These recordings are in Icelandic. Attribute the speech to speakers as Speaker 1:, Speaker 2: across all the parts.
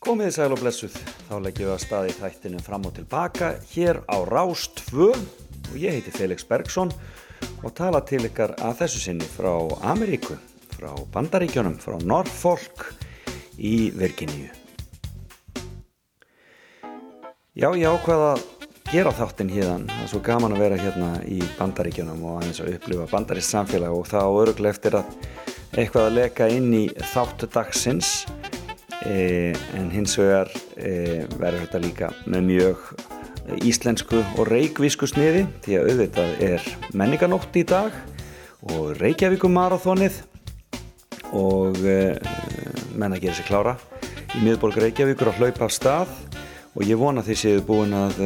Speaker 1: Komið sæl og blessuð, þá leggjum við að staði þættinu fram og tilbaka hér á Rás 2 og ég heiti Felix Bergsson og tala til ykkar að þessu sinni frá Ameríku, frá Bandaríkjónum, frá Norfolk í Virginíu. Já, ég ákvaða að gera þáttinn híðan, það er svo gaman að vera hérna í Bandaríkjónum og aðeins að upplifa bandarist samfélag og það á öruglega eftir að eitthvað að leka inn í þáttu dagsins e, en hins vegar e, verður þetta líka með mjög íslensku og reikvísku sniði því að auðvitað er menninganótt í dag og Reykjavíkum marathónið og e, menna að gera sér klára í miðborg Reykjavíkur að hlaupa af stað. Og ég vona því séu búin að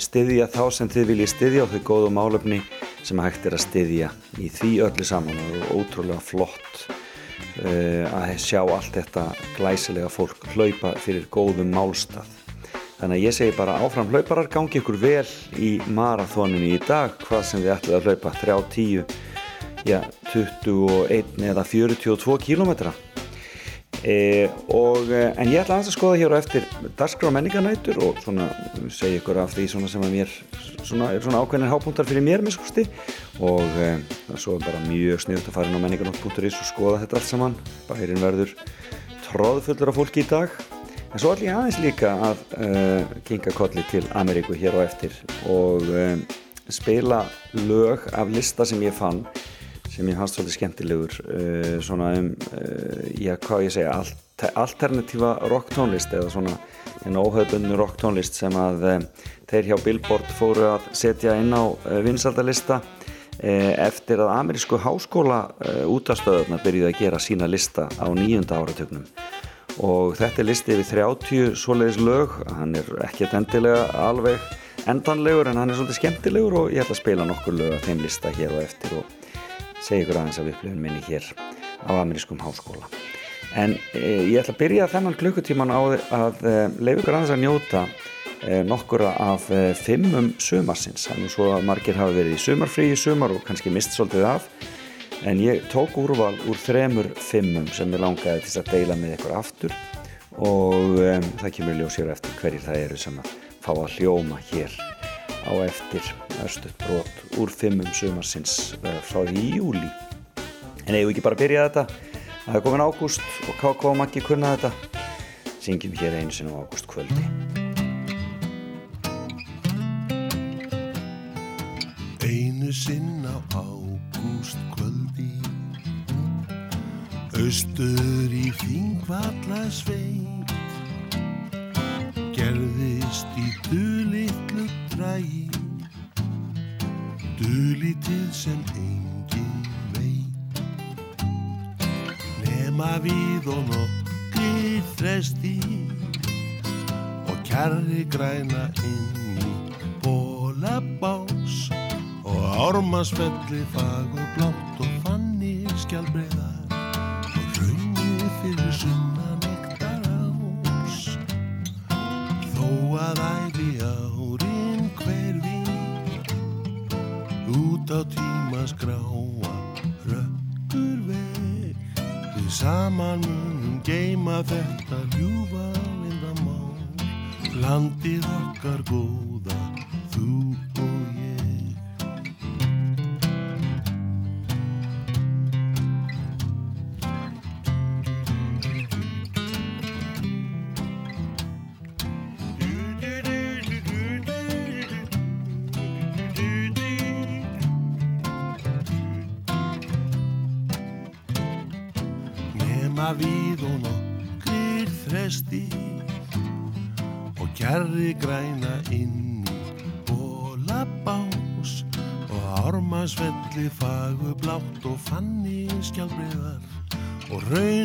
Speaker 1: styðja þá sem þið viljið styðja og þau góðu málöfni sem hægt er að styðja í því öllu saman. Og ótrúlega flott að sjá allt þetta glæsilega fólk hlaupa fyrir góðum málstað Þannig að ég segi bara áfram hlauparar, gangi ykkur vel í marathóninu í dag, hvað sem þið ætlið að hlaupa, 3, 10, já, 21 eða 42 kílometra. E, og, en ég ætla að skoða hér á eftir dagskrá menningarnætur og svona segja ykkur af því svona sem að mér svona, er svona ákveðinir hápunktar fyrir mér miskusti og e, svo er bara mjög sniðut að fara inn á menningarnótt.is og skoða þetta allt saman. Bærin verður tróðfullur af fólki í dag. En svo ætlum ég aðeins líka að uh, kinga kolli til Ameríku hér á eftir og spila lög af lista sem ég fann sem ég hans svolítið skemmtilegur uh, svona um, já hvað ég segja alter, alternatífa rock tónlist eða svona en óhauðbundu rock tónlist sem að þeir hjá Billboard fóru að setja inn á vinsaldalista eftir að amerísku háskóla útastöðuna byrjuði að gera sína lista á nýjunda áratögnum og þetta er listi yfir 30 svoleiðis lög, hann er ekkert endilega alveg endanlegur en hann er svolítið skemmtilegur og ég ætla að spila nokkur lög af þeim lista hér og eftir og segja ykkur aðeins af upplifun minni hér á amerískum háskóla. En e, ég ætla að byrja þennan klukkutíman á að e, leif ykkur aðeins að njóta e, nokkura af e, fimmum sumarsins, þannig svo að margir hafa verið í sumarfrí í sumar og kannski mist svolítið af. En ég tók úrval úr þremur fimmum sem ég langaði til að deila með ykkur aftur. Og um, það kemur ljósir eftir hverjir það eru sem að fá að hljóma hér á eftir östuðt brot úr fimmum sumarsins uh, frá því júli en eigum ekki bara að byrja þetta? Það er komin ágúst og KK og Maggi kunna þetta. Syngjum hér einu sinu á ágúst kvöldi
Speaker 2: Einu sinn á ágúst kvöldi Austur í þingvalla sveit Gerðist í dulitlu drægi Dulitið sem engin veit. Nema við og nokkri þresti Og kjarri græna inn í bólabás Og ármasfelli fagur blátt og fannir skjálbreiðar Og raunir fyrir sunnan ektar ás. Þó að æfi Út á tíma skráa rökkur veg. Við saman munum geima þetta ljúfa lindamál. Landið okkar góða, og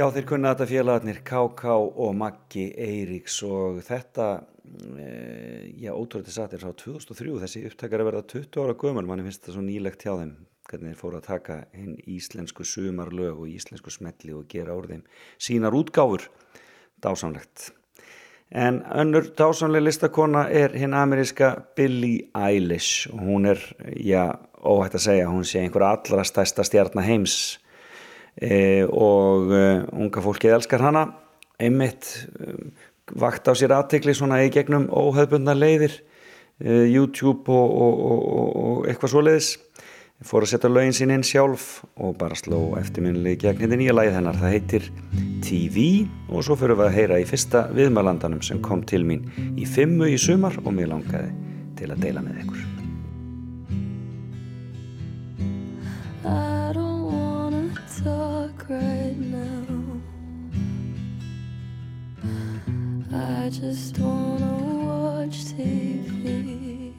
Speaker 1: Já, þeir kunna þetta félagarnir K.K. og Maggi Eiríks og þetta, e, já, ótrúlega satt er frá 2003, þessi upptakar að verða 20 ára gömur, manni finnst þetta svo nýlegt hjá þeim, hvernig þeir fóru að taka hinn íslensku sumarlög og íslensku smelli og gera úr þeim sínar útgáfur, dásamlegt. En önnur dásamlega listakona er hinn ameríska Billie Eilish og hún er, já, óhægt að segja, hún sé einhver allra stærsta stjarnar heims e, og uh, unga fólkið elskar hana. Einmitt um, vakt á sér aðtekli svona í gegnum óhauðbundna leiðir uh, YouTube og, og, og, og eitthvað svo leiðis fór að setja lögin sín inn sjálf og bara sló eftirminnilegi gegn hindi nýja læð hennar, það heitir TV og svo fyrir við að heyra í fyrsta viðmælandanum sem kom til mín í fimmu í sumar og mér langaði til að deila með ykkur
Speaker 3: right now. I just wanna watch TV.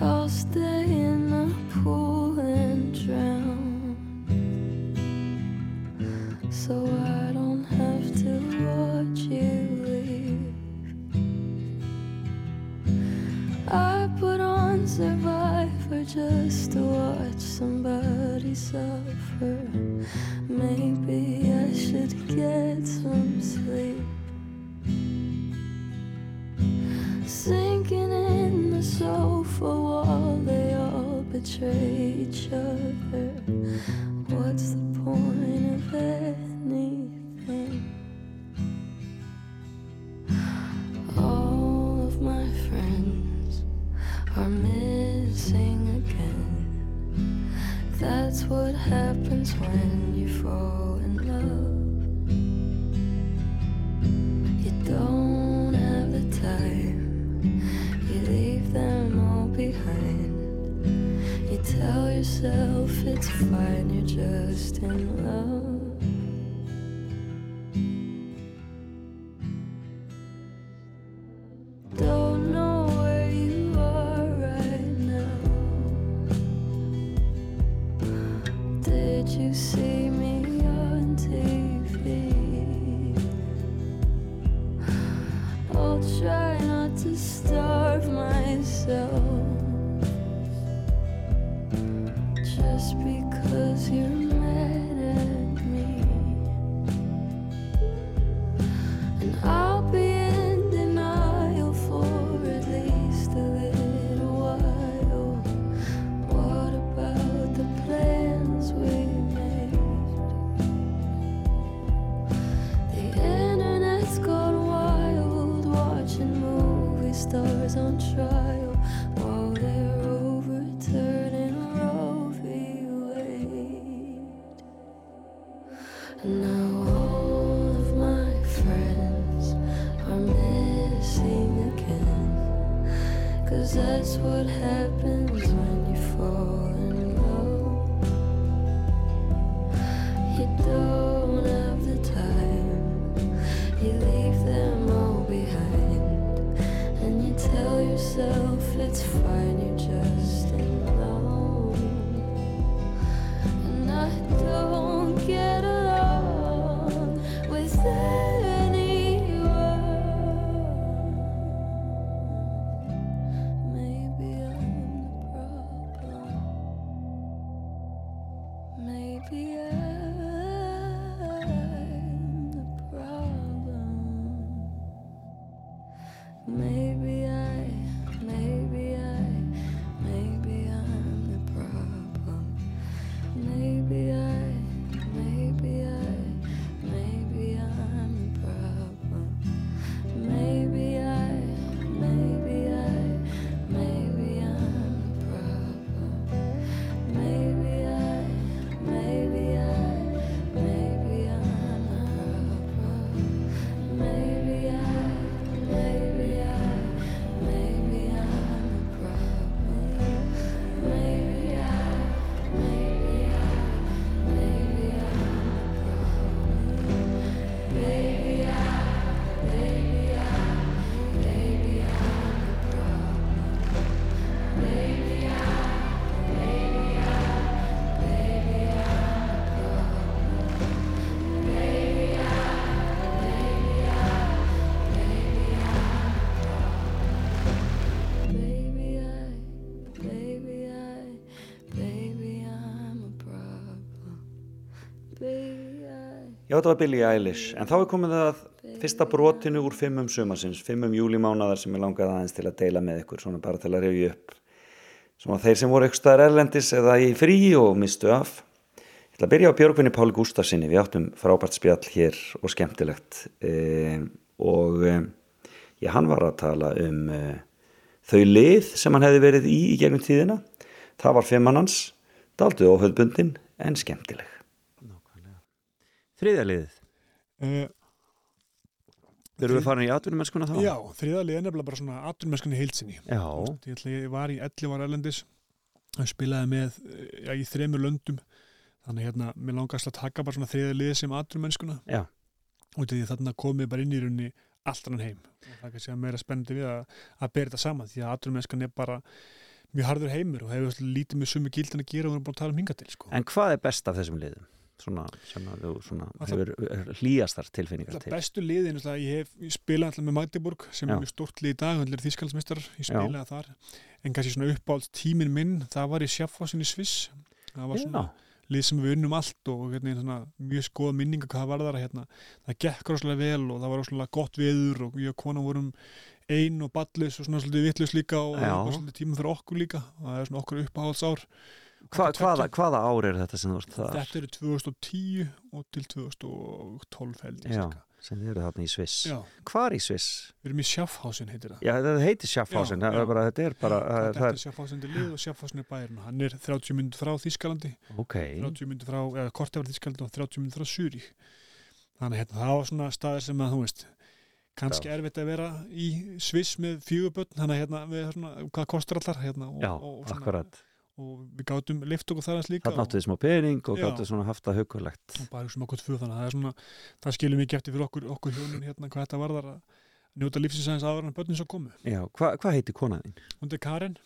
Speaker 3: I'll stay in the pool and drown. So I don't have to watch you I put on Survivor just to watch somebody suffer. Maybe I should get some sleep. Sinking in the sofa wall, they all betray each other. What's the point of anything? When you fall in love. You don't have the time, you leave them all behind. You tell yourself it's fine, you're just in love.
Speaker 1: Já, þetta var Billie Eilish, en þá er komið að fyrsta brotinu úr fimmum sumarsins, fimmum júlimánadar sem ég langaði aðeins til að deila með ykkur, svona bara til að reyja upp. Svona þeir sem voru staðar erlendis eða í frí og mistu af. Ég ætla að byrja á Björgvinni Páli Gustafsinni, við áttum frábært spjall hér og skemmtilegt e, og e, já, hann var að tala um e, þau lið sem hann hefði verið í í gegnum tíðina. Það var fimmannans, daldu óhauðbundin en skemmtileg. Þriðja liðið.
Speaker 4: Uh,
Speaker 1: Þegar við farin í atvinnumennskuna þá?
Speaker 4: já, þriðalið er nefnilega bara svona atvinnmennskunni heilsinni.
Speaker 1: Já,
Speaker 4: Ég, ætla, ég var í 11 ára erlendis og spilaði með eh, já, í þremur löndum þannig hérna, mér langast að taka bara svona þriðalið sem atvinnmennskuna
Speaker 1: já,
Speaker 4: og því þarna komið bara inn í rauninni allt annan heim og það er kannski að meira spennandi við að, að bera þetta saman því að atvinnumennskan er bara mjög harður heimur og hefur lítið með sumu gildin að gera og við erum búin að tala um hinga til sko.
Speaker 1: en hvað er best af þessum liðum? Svona, sem að þú svona,
Speaker 4: það-
Speaker 1: hefur hlýjastar tilfinningar
Speaker 4: Það
Speaker 1: til.
Speaker 4: bestu liðin, ég hef ég spilaði alltaf með Magdeburg sem
Speaker 1: Já.
Speaker 4: er mjög stórt lið í dag, hann er þýskaldsmistar ég spilaði þar, en kannski svona uppáld tímin minn, það var í Schaffhausen í Sviss það var svona
Speaker 1: Já,
Speaker 4: lið sem við unnum allt og hérna, svona, mjög skoða minninga hvað var þar hérna. það gekk rosalega vel og það var rosalega gott veður og ég og kona vorum ein og ballis og svona svolítið vittlust líka og það
Speaker 1: Já.
Speaker 4: var svolítið tíma fyrir okkur líka og það er svona okkur uppáhaldsár
Speaker 1: Hva, hvaða, hvaða ár er þetta sem þú ert það?
Speaker 4: þetta eru 2010 og til 2012 held ég
Speaker 1: Já, sem þið eru þarna í Sviss.
Speaker 4: Já,
Speaker 1: Hvar í Sviss?
Speaker 4: við erum í Schaffhausen heitir það.
Speaker 1: Já, þetta heitir Schaffhausen, það er bara, þetta er bara,
Speaker 4: það
Speaker 1: það,
Speaker 4: er
Speaker 1: það
Speaker 4: eftir Schaffhausen til lið og Schaffhausen er bærin hann er 30 minnur frá Þískalandi
Speaker 1: er, ok,
Speaker 4: 30 minnur frá, eða kort eftir Þískalandi og 30 minnur frá Súri þannig hérna, það var svona staðir sem að þú veist kannski erfitt að vera í Sviss með fjögubötn þannig hérna, við, svona, hvað kostar allar hérna, og,
Speaker 1: já,
Speaker 4: og, og, svona,
Speaker 1: akkurat.
Speaker 4: Og við gátum lift okkur þar hans líka
Speaker 1: Það náttu þið smá pening og gáttu svona haft það hugulegt.
Speaker 4: og bara sem okkur tvö þannig að það er svona það skilur mikið eftir fyrir okkur, okkur hjónin hérna hvað þetta varðar að njóta lífsins aðeins aðra en börnin svo komu
Speaker 1: Já, hva, hvað heitir konaðinn?
Speaker 4: hún er Karen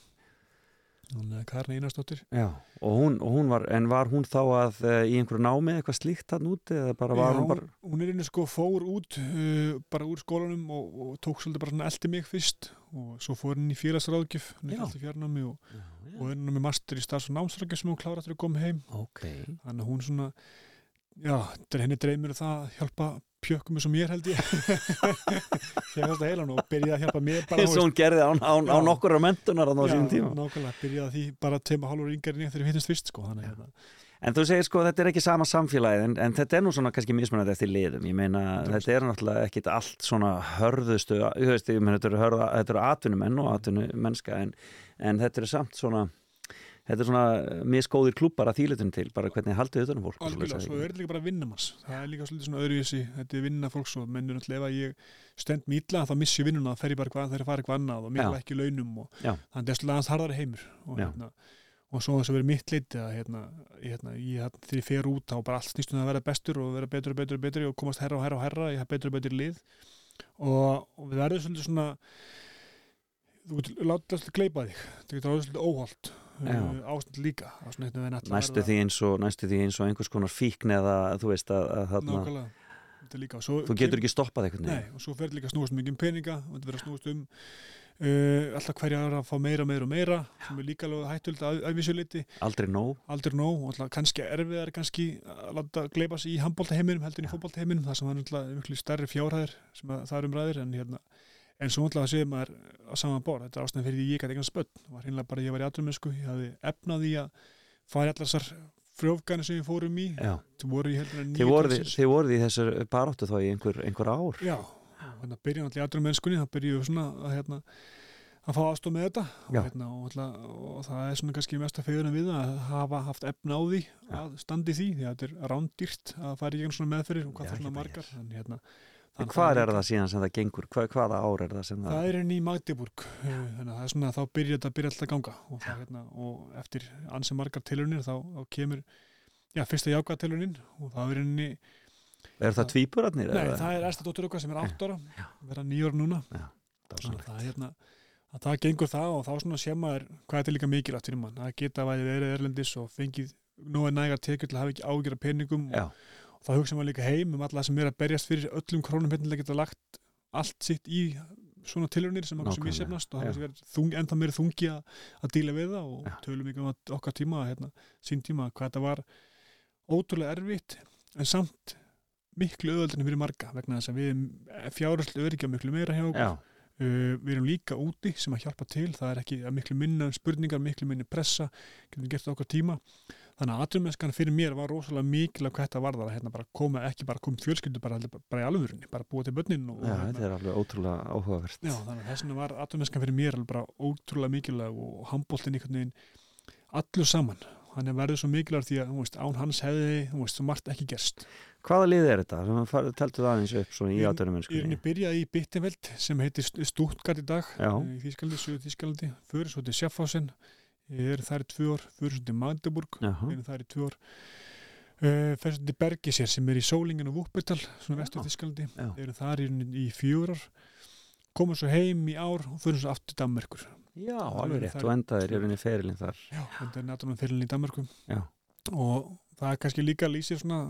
Speaker 1: Já, og hún, og hún var, en var hún þá að uh, í einhverju námi eitthvað slíkt hann úti eða bara var
Speaker 4: Já,
Speaker 1: hún bara,
Speaker 4: hún er einu sko fór út uh, bara úr skólanum og, og tók svolítið bara svona eldi mig fyrst og svo fór hún í félagsráðgjöf
Speaker 1: Já.
Speaker 4: alltaf fjarnámi og,
Speaker 1: já,
Speaker 4: og er hún með master í starfs- og námsráðgjöf sem hún klára eftir að koma heim.
Speaker 1: Ok,
Speaker 4: þannig að hún svona já, henni dreymir það að hjálpa pjökkum eins og mér held ég. Þegar þetta heilan og byrjaði að hjálpa mér
Speaker 1: eins og hún gerði á, á, á nokkur mentunar á sínum tíma.
Speaker 4: nákvæmlega, byrjaði því bara teima hálfur yngar en ég þegar við hittist fyrst sko, hérna.
Speaker 1: En þú segir sko þetta er ekki sama samfélagið en, en þetta er nú svona kannski mismunandi eftir liðum. Ég meina
Speaker 4: 100%.
Speaker 1: þetta er náttúrulega ekkit allt svona hörðustu, þú veist, ég meina þetta eru, hörða, þetta eru atvinnumenn og atvinnumennska en, en þetta eru samt svona þetta er svona miskóðir klúpar að þýlitum til bara hvernig haldið utan um fólk
Speaker 4: Algjörlega, svo er þetta líka bara vinnamanns það er líka svolítið svona öðruvísi, þetta er vinna fólks og mennur náttúrulega ef að ég stend mýtla þá missi ég vinnuna, þá fer ég bara hvað, þeir fara eitthvað annað og mikla ekki launum og þannig að það er svolítið aðeins harðari heimur. Og, hérna, og svo þess að vera mitt leiti að hérna, hérna, ég, hérna, þegar ég fer út þá bara allt snýst um að vera bestur og vera betur og betur og betur og komast herra og herra og herra, ég hef betur og betur lið. Og, og við verðum svolítið svona þú getur látið alltaf gleipa þig það getur ráðið svolítið óholt.
Speaker 1: Já.
Speaker 4: Ástand líka það er að
Speaker 1: næstu því og næstu því eins og einhvers konar fíkn eða þú veist að, að þarna,
Speaker 4: er svo
Speaker 1: þú getur ekki stoppað eitthvað
Speaker 4: Nei, og svo fer líka að snúast mikið um peninga og þetta verður að snúast um uh, alltaf hverja aðra að fá meira, meira og meira sem er líka alveg hættulegt að, að vissu liti
Speaker 1: aldrei nóg.
Speaker 4: Aldrei nóg og alltaf kannski erfiðar kannski að láta gleipa sig í handbóltaheiminum heldur en í fótbóltaheiminum þar sem það er miklu stærri fjárhæðir sem að, það er umræðir en hérna en svo náttúrulega séum maður á saman borð. Þetta er ástæðan fyrir því ég gæti eitthvað spönn var hinnlega bara ég var í aðrumensku ég hafði efnað í að fara allar þessar frjófgæni sem við fórum í.
Speaker 1: Þið voruð í þessar baráttu þá í einhver, einhver ár.
Speaker 4: Já, þannig að byrja náttúrulega í aðrum mennskunni, það byrjuðu svona að, hérna, að fá aðstof með þetta. Og, hérna, og, og það er svona kannski mest að fegur við það að hafa haft efna á því að standi því, því að þetta er rándýrt að fara í gegn svona meðferðir og hvað það er svona margar. en, hérna, þannig
Speaker 1: hvað
Speaker 4: að
Speaker 1: er það síðan sem það gengur? Hva, hvaða ár er það sem það?
Speaker 4: Það er enn í Magdeburg uh, þannig að það er svona að þá byrja þetta byrja alltaf að ganga. Og, það, hérna, og eftir ansi margar tilhörnir þá, þá kemur já, fyrsta jákvæða tilhörnin og það er enn í
Speaker 1: Er það tvíburarnir?
Speaker 4: Nei, það er ersta dóttur okkar sem er 8 ára vera 9 ára núna. Að það er hérna að það gengur það og þá svona sé maður hvað er líka mikilvægt fyrir mann. Að geta væði verið erlendis og fengið er nægar tekjur til að hafa ekki ágjör þá hugsa maður líka heim um alla sem er að berjast fyrir öllum krónum hérna geta lagt allt sitt í svona tilhörnir sem okkur sem
Speaker 1: Nákvæmlega,
Speaker 4: ég sefnast og það er enda meiri þungi að, díla við það og
Speaker 1: Já.
Speaker 4: tölum ekki um að okkar tíma hérna, sín tíma hvað þetta var ótrúlega erfitt en samt miklu öðvöldinu fyrir marga vegna þess að við fjárhæslu öryggja miklu meira hjá okkur. Uh, við erum líka úti sem að hjálpa til það er ekki miklu minna spurningar miklu minni pressa, getum gert okkar tíma þannig að aðrumenskan fyrir mér var rosalega mikilvæg hvað þetta varðar að hérna bara koma, ekki bara koma fjölskyldu bara, bara í alvörunni, bara búa til börnin og,
Speaker 1: já,
Speaker 4: og
Speaker 1: þetta er alveg ótrúlega áhugavert.
Speaker 4: Já, þannig að þess vegna var aðrumenskan fyrir mér bara ótrúlega mikilvæg og handbóltin einhvern veginn allur saman. Hann er verið svo mikilvæg því að veist, án hans hefði veist, margt ekki gerst.
Speaker 1: Hvaða lið er þetta? Teltu það aðeins upp í átörum
Speaker 4: Ég er henni byrjaði í Bittenveld sem heitir Stuttgart í dag
Speaker 1: Já.
Speaker 4: eh, fyrir ég er þar í tvö ár, fyrir svo til Magdeburg
Speaker 1: Já,
Speaker 4: ég er þar í tvö ár. Uh, fyrir svo til Bergisir sem er í Sólingen og Vúpetal, svona vestur Þýskalandi
Speaker 1: já,
Speaker 4: ég er þar í, í fjör ár. Komum svo heim í ár og fyrir svo aftur til Danmerkur.
Speaker 1: Já alveg rétt. og endaðir í rauninni ferilinn þar.
Speaker 4: Já, er náttúrulega fyrirlin í Danmörku
Speaker 1: Já.
Speaker 4: og það er kannski líka lýsir svona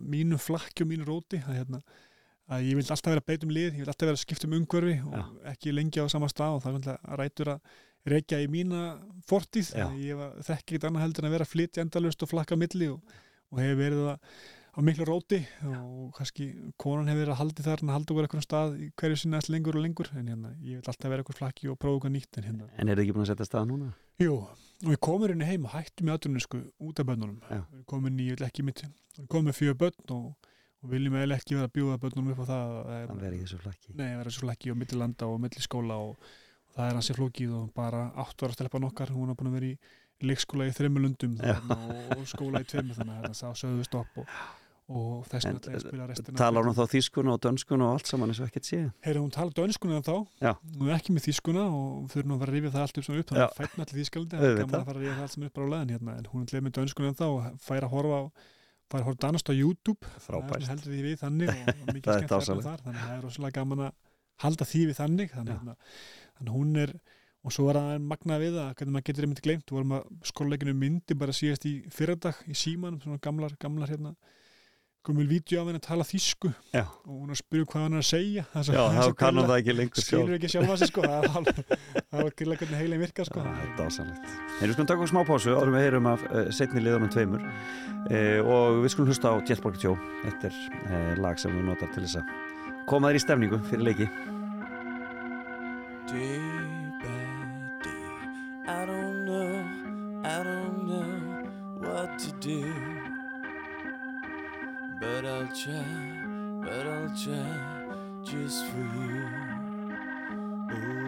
Speaker 4: mínu flakki og mínu róti að, hérna, að ég vil alltaf vera að beita um lið ég vil alltaf vera að skipta um umhverfi og ekki lengi á sama stað og það er alltaf rætur að reykja í mína fortíð
Speaker 1: Já.
Speaker 4: ég var, þekki ekkert annað heldur en að vera að flytja endalust og flakka milli og, og hefur verið að á miklu róti og kannski konan hefur verið að haldi þar en að halda okkur eitthvað stað í hverju sinna alls lengur og lengur en hérna, ég vil alltaf vera eitthvað flakki og prófa eitthvað nýtt en hérna
Speaker 1: En er þið ekki búin að setja stað núna?
Speaker 4: Jú, og við komum hérna heim og hættum í aðrunni sko út af börnunum.
Speaker 1: Já.
Speaker 4: Í, ég vil ekki mitt, með fjögur börn og, og viljum eiginlega ekki vera að bjóða börnunum upp á það. að-
Speaker 1: Það verði ekki svo flakki
Speaker 4: vera og milli landa og milli skóla og, og það er hansi flókið og bara áttu ára stelpan okkar, hún er búin að vera í leikskóla í þreymur lundum
Speaker 1: Já.
Speaker 4: þarna og, skóla í tveimur þannig að hérna, þá sögðu stopp og, og þess
Speaker 1: En,
Speaker 4: vegna ætla ég að spila restina.
Speaker 1: Talar hún þá þýskuna og dönskuna og allt saman eins og ekkert sé
Speaker 4: Heyrðu, hún tala dönskuna þá,
Speaker 1: Já.
Speaker 4: hún er ekki með þýskuna og nú að fara að rifja það allt upp svona upp, þannig að fætna allir þýskaldi, það er
Speaker 1: Auðvitað.
Speaker 4: gaman að fara að rifja það allt sem upp á leðin hérna, en hún er með dönskuna þá og fær að horfa fær að horfa danast á YouTube, það
Speaker 1: Frábært
Speaker 4: heldur
Speaker 1: Það er
Speaker 4: það halda því við þannig, þannig, að hún er, og svo er það magnað við það, hvernig maður getur einmitt glemt, við vorum að skólaleginu myndi bara síðast í fyrradag í símanum, svona gamlar, gamlar hérna, komul vídeo af henni að tala þýsku.
Speaker 1: Já,
Speaker 4: og hún að spyrja hvað hann er að segja.
Speaker 1: Já þá kannum það ekki lengur sjálf.
Speaker 4: skilur ekki sjálfa sig sko. Það var grilla hvernig heilin virkar sko.
Speaker 1: Það er dásanlegt Nei, við skulum taka okkur smá pásu en við heyrum af uh, setni liðunum tveimur. Uh, og við skulum hlusta á Jetborg Joe Þetta er uh, lag sem við notar til þess að koma þér í stemningu fyrir leiki
Speaker 5: Day by day, I don't know, I don't know what to do. But I'll try, but I'll try just for you. Oh.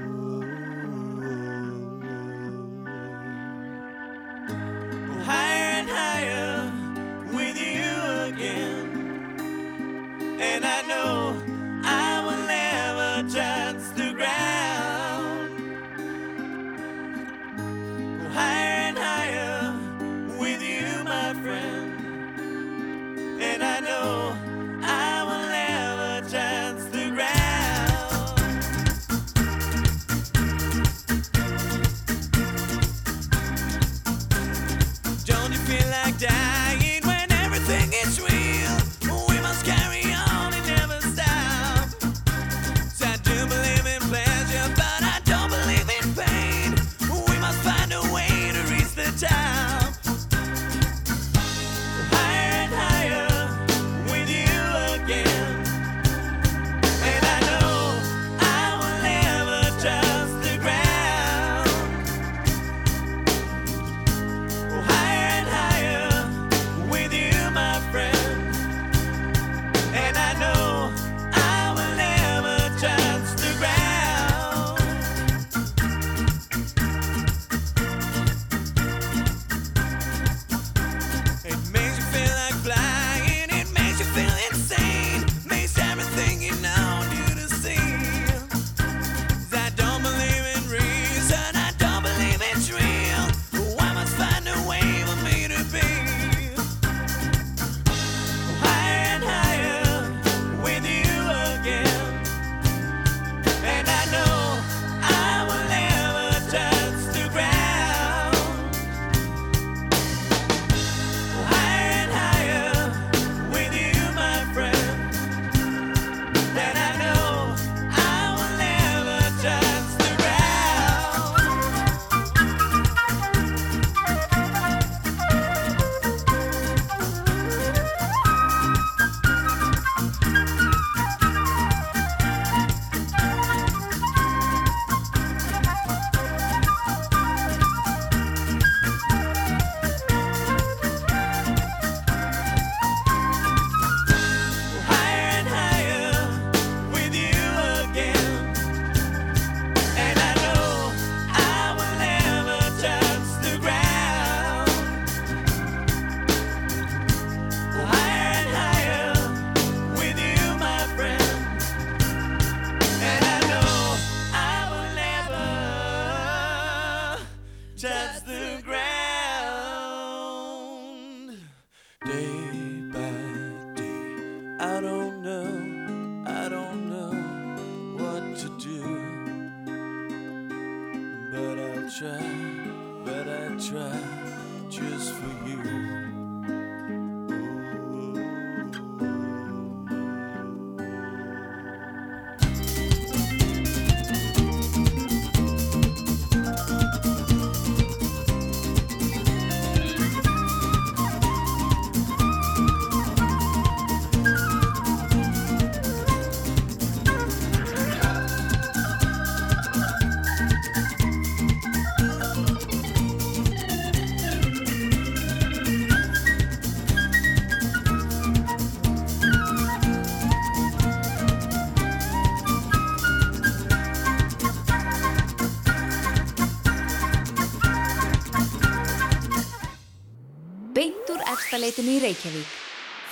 Speaker 6: Efstaleitinu í Reykjavík.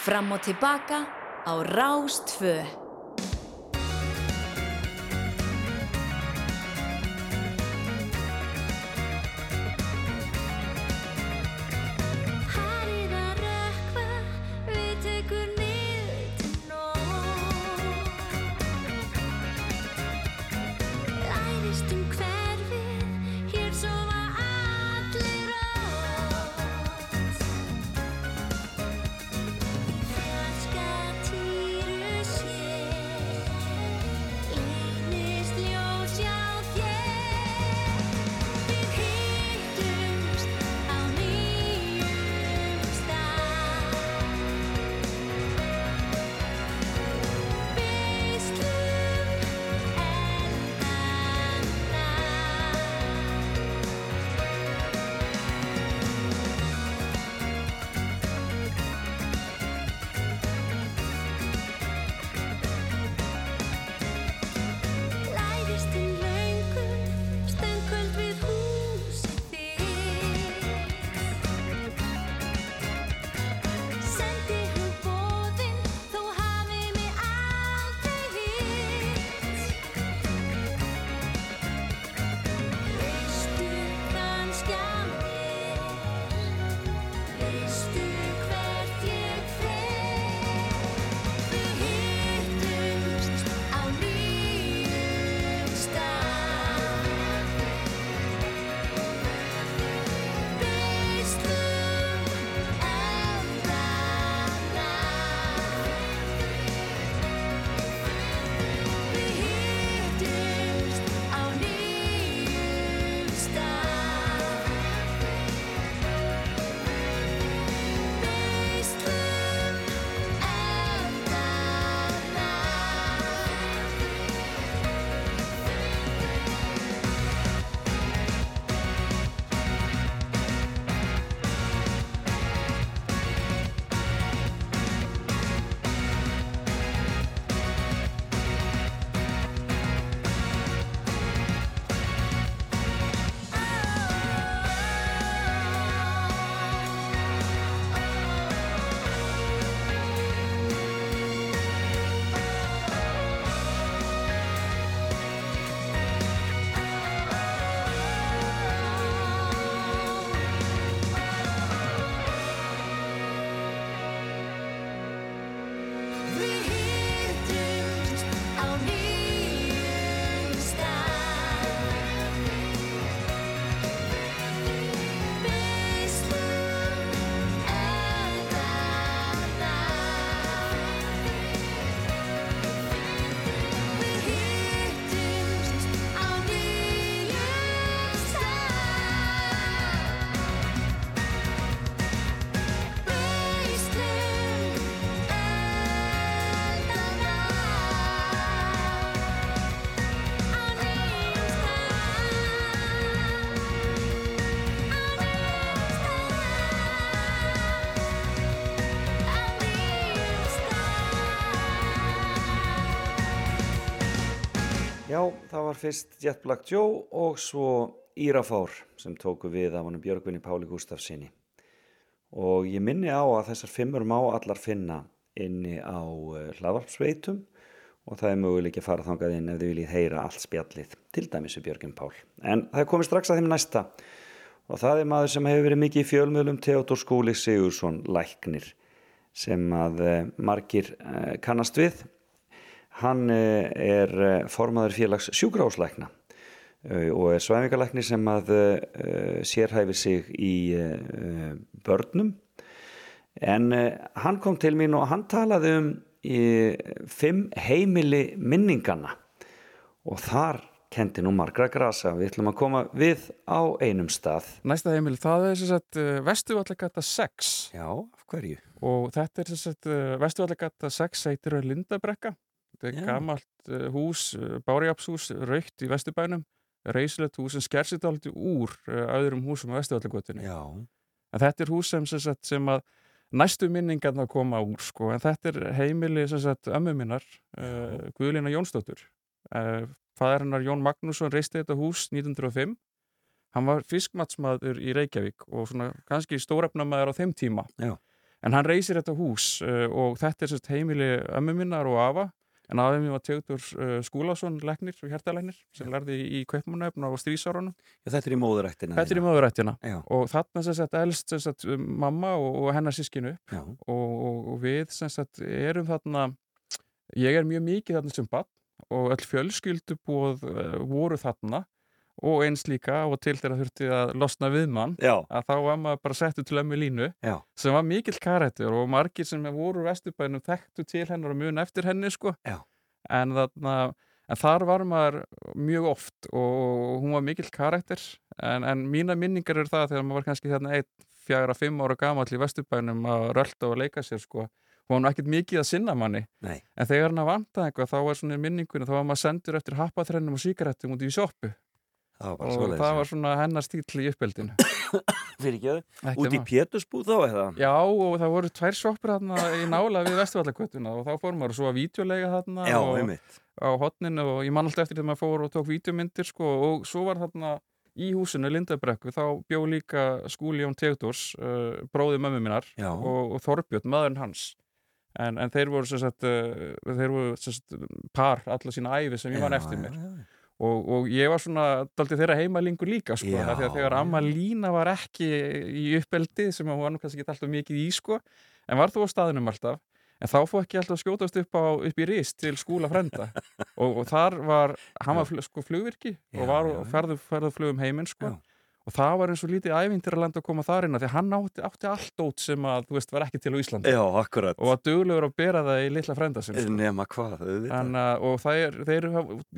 Speaker 6: Fram og tilbaka á Rástfö.
Speaker 1: Það var fyrst Jet Black Joe og svo Írafár sem tóku við af honum Björgvinni Páli Gustafsinni. Og ég minni á að þessar fimmur má allar finna inni á uh, hlaðvarpsveitum og það er möguleik að fara þangað inn ef þið viljið heyra allt spjallið, til dæmis við Björgvin Pál. En það komið strax að þeim næsta og það er maður sem hefur verið mikið í fjölmiðlum Theodor Skúli Sigursson Læknir sem að uh, margir uh, kannast við Hann eh, er eh, formaður félags sjúkrahúslækna uh, og er svæfingalæknir sem að sérhæfir sig í börnum. En hann kom til mín og hann talaði um fimm heimili minningana og þar kendi nú margra grasa. Við ætlum að koma við á einum stað.
Speaker 7: Næsta heimil, það er uh, Vestuvallagata 6
Speaker 1: Já, af hverju?
Speaker 7: og þetta er uh, Vestuvallagata 6 heitir Lindabrekka þetta er
Speaker 1: Já.
Speaker 7: gamalt uh, hús, uh, bárjápshús raukt í Vesturbænum reysilegt hús sem sker sér dálítið úr uh, öðrum húsum á en þetta er hús sem, sem, sagt, sem að næstu minningarna koma úr sko. en þetta er heimili ömmu minnar uh, Guðlína Jónsdóttur uh, fæðar hennar Jón Magnússon reisti þetta hús 1905 hann var fiskmatsmaður í Reykjavík og svona kannski stórefnamaður á þeim tíma
Speaker 1: Já.
Speaker 7: en hann reisir þetta hús uh, og þetta er heimili ömmu minnar og afa en afi mér var Teodor uh, Skúlason leknir og hjertalæknir sem lærði í, Kaupmannöfn á strísárunum
Speaker 1: Já, þetta er í móðurættina
Speaker 7: þetta er í möðurættina
Speaker 1: Já,
Speaker 7: og þarna sem sagt elst sem sagt, mamma og, og hennar sískinu og, og, og við sem sagt erum þarna ég er mjög mikið þarna sem bann og öll fjölskyldubóð uh, voru þarna og eins líka og til þeirra þurfti að losna við mann
Speaker 1: já,
Speaker 7: að þá var maður bara settu til ömmu línu
Speaker 1: já,
Speaker 7: sem var mikill karættur og margir sem voru úr vesturbænum þekktu til hennar og mun eftir henni sko. En, þarna, en þar var maður mjög oft og hún var mikill karættur en, en mína minningar eru það þegar maður var kannski þarna einn, fjagra, fimm ára gamall í vesturbænum að rölda og leika sér sko. Og hann var ekkert mikið að sinna manni.
Speaker 1: Nei,
Speaker 7: en þegar hann vantaði eitthvað þá var svona minningunni þá var maður sendur eftir happaþrennum og síkarettum út í sjoppu
Speaker 1: það var
Speaker 7: og það var svona hennar stíl í uppeldinu
Speaker 1: Fyrir ekki
Speaker 7: Ekki
Speaker 1: Út í. Pétursbúð þá eða?
Speaker 7: Já, og það voru tvær sjoppur þarna í nála við Vesturvallakvötuna og þá fór maður svo að vídeolega þarna
Speaker 1: Já, einmitt
Speaker 7: á hotninu og ég man alltaf eftir þegar maður fór og tók vídeomyndir sko, og svo var þarna í húsinu Lindabrekku þá bjó líka Skúli Jón Tegdors, uh, bróði mömmu minnar
Speaker 1: Já.
Speaker 7: og, og Þorbjörn, maðurinn hans en, en þeir voru sagt, uh, þeir voru sagt, par alla sína æfi sem ég man
Speaker 1: Já,
Speaker 7: eftir mér
Speaker 1: já, já.
Speaker 7: Og, og ég var svona daldið þeirra heimalingur líka sko, þegar
Speaker 1: já.
Speaker 7: amma Lína var ekki í uppeldi sem hún var nú kannski ekki alltaf mikið í sko, en var þú á staðinum alltaf en þá fór ekki alltaf skjótast upp, á, upp í rist til skúla frenda og, og þar var, hann var sko flugvirki og var og ferðu, ferðu flugum heiminn sko
Speaker 1: Já.
Speaker 7: Og það var eins og lítið ævintir að koma þar inn því hann átti, átti allt út sem að, þú veist, var ekki til á Íslandi
Speaker 1: Já, akkurat
Speaker 7: og var duglegur að bera það í litla frenda sko.
Speaker 1: Nema hvað,
Speaker 7: En, og þeir,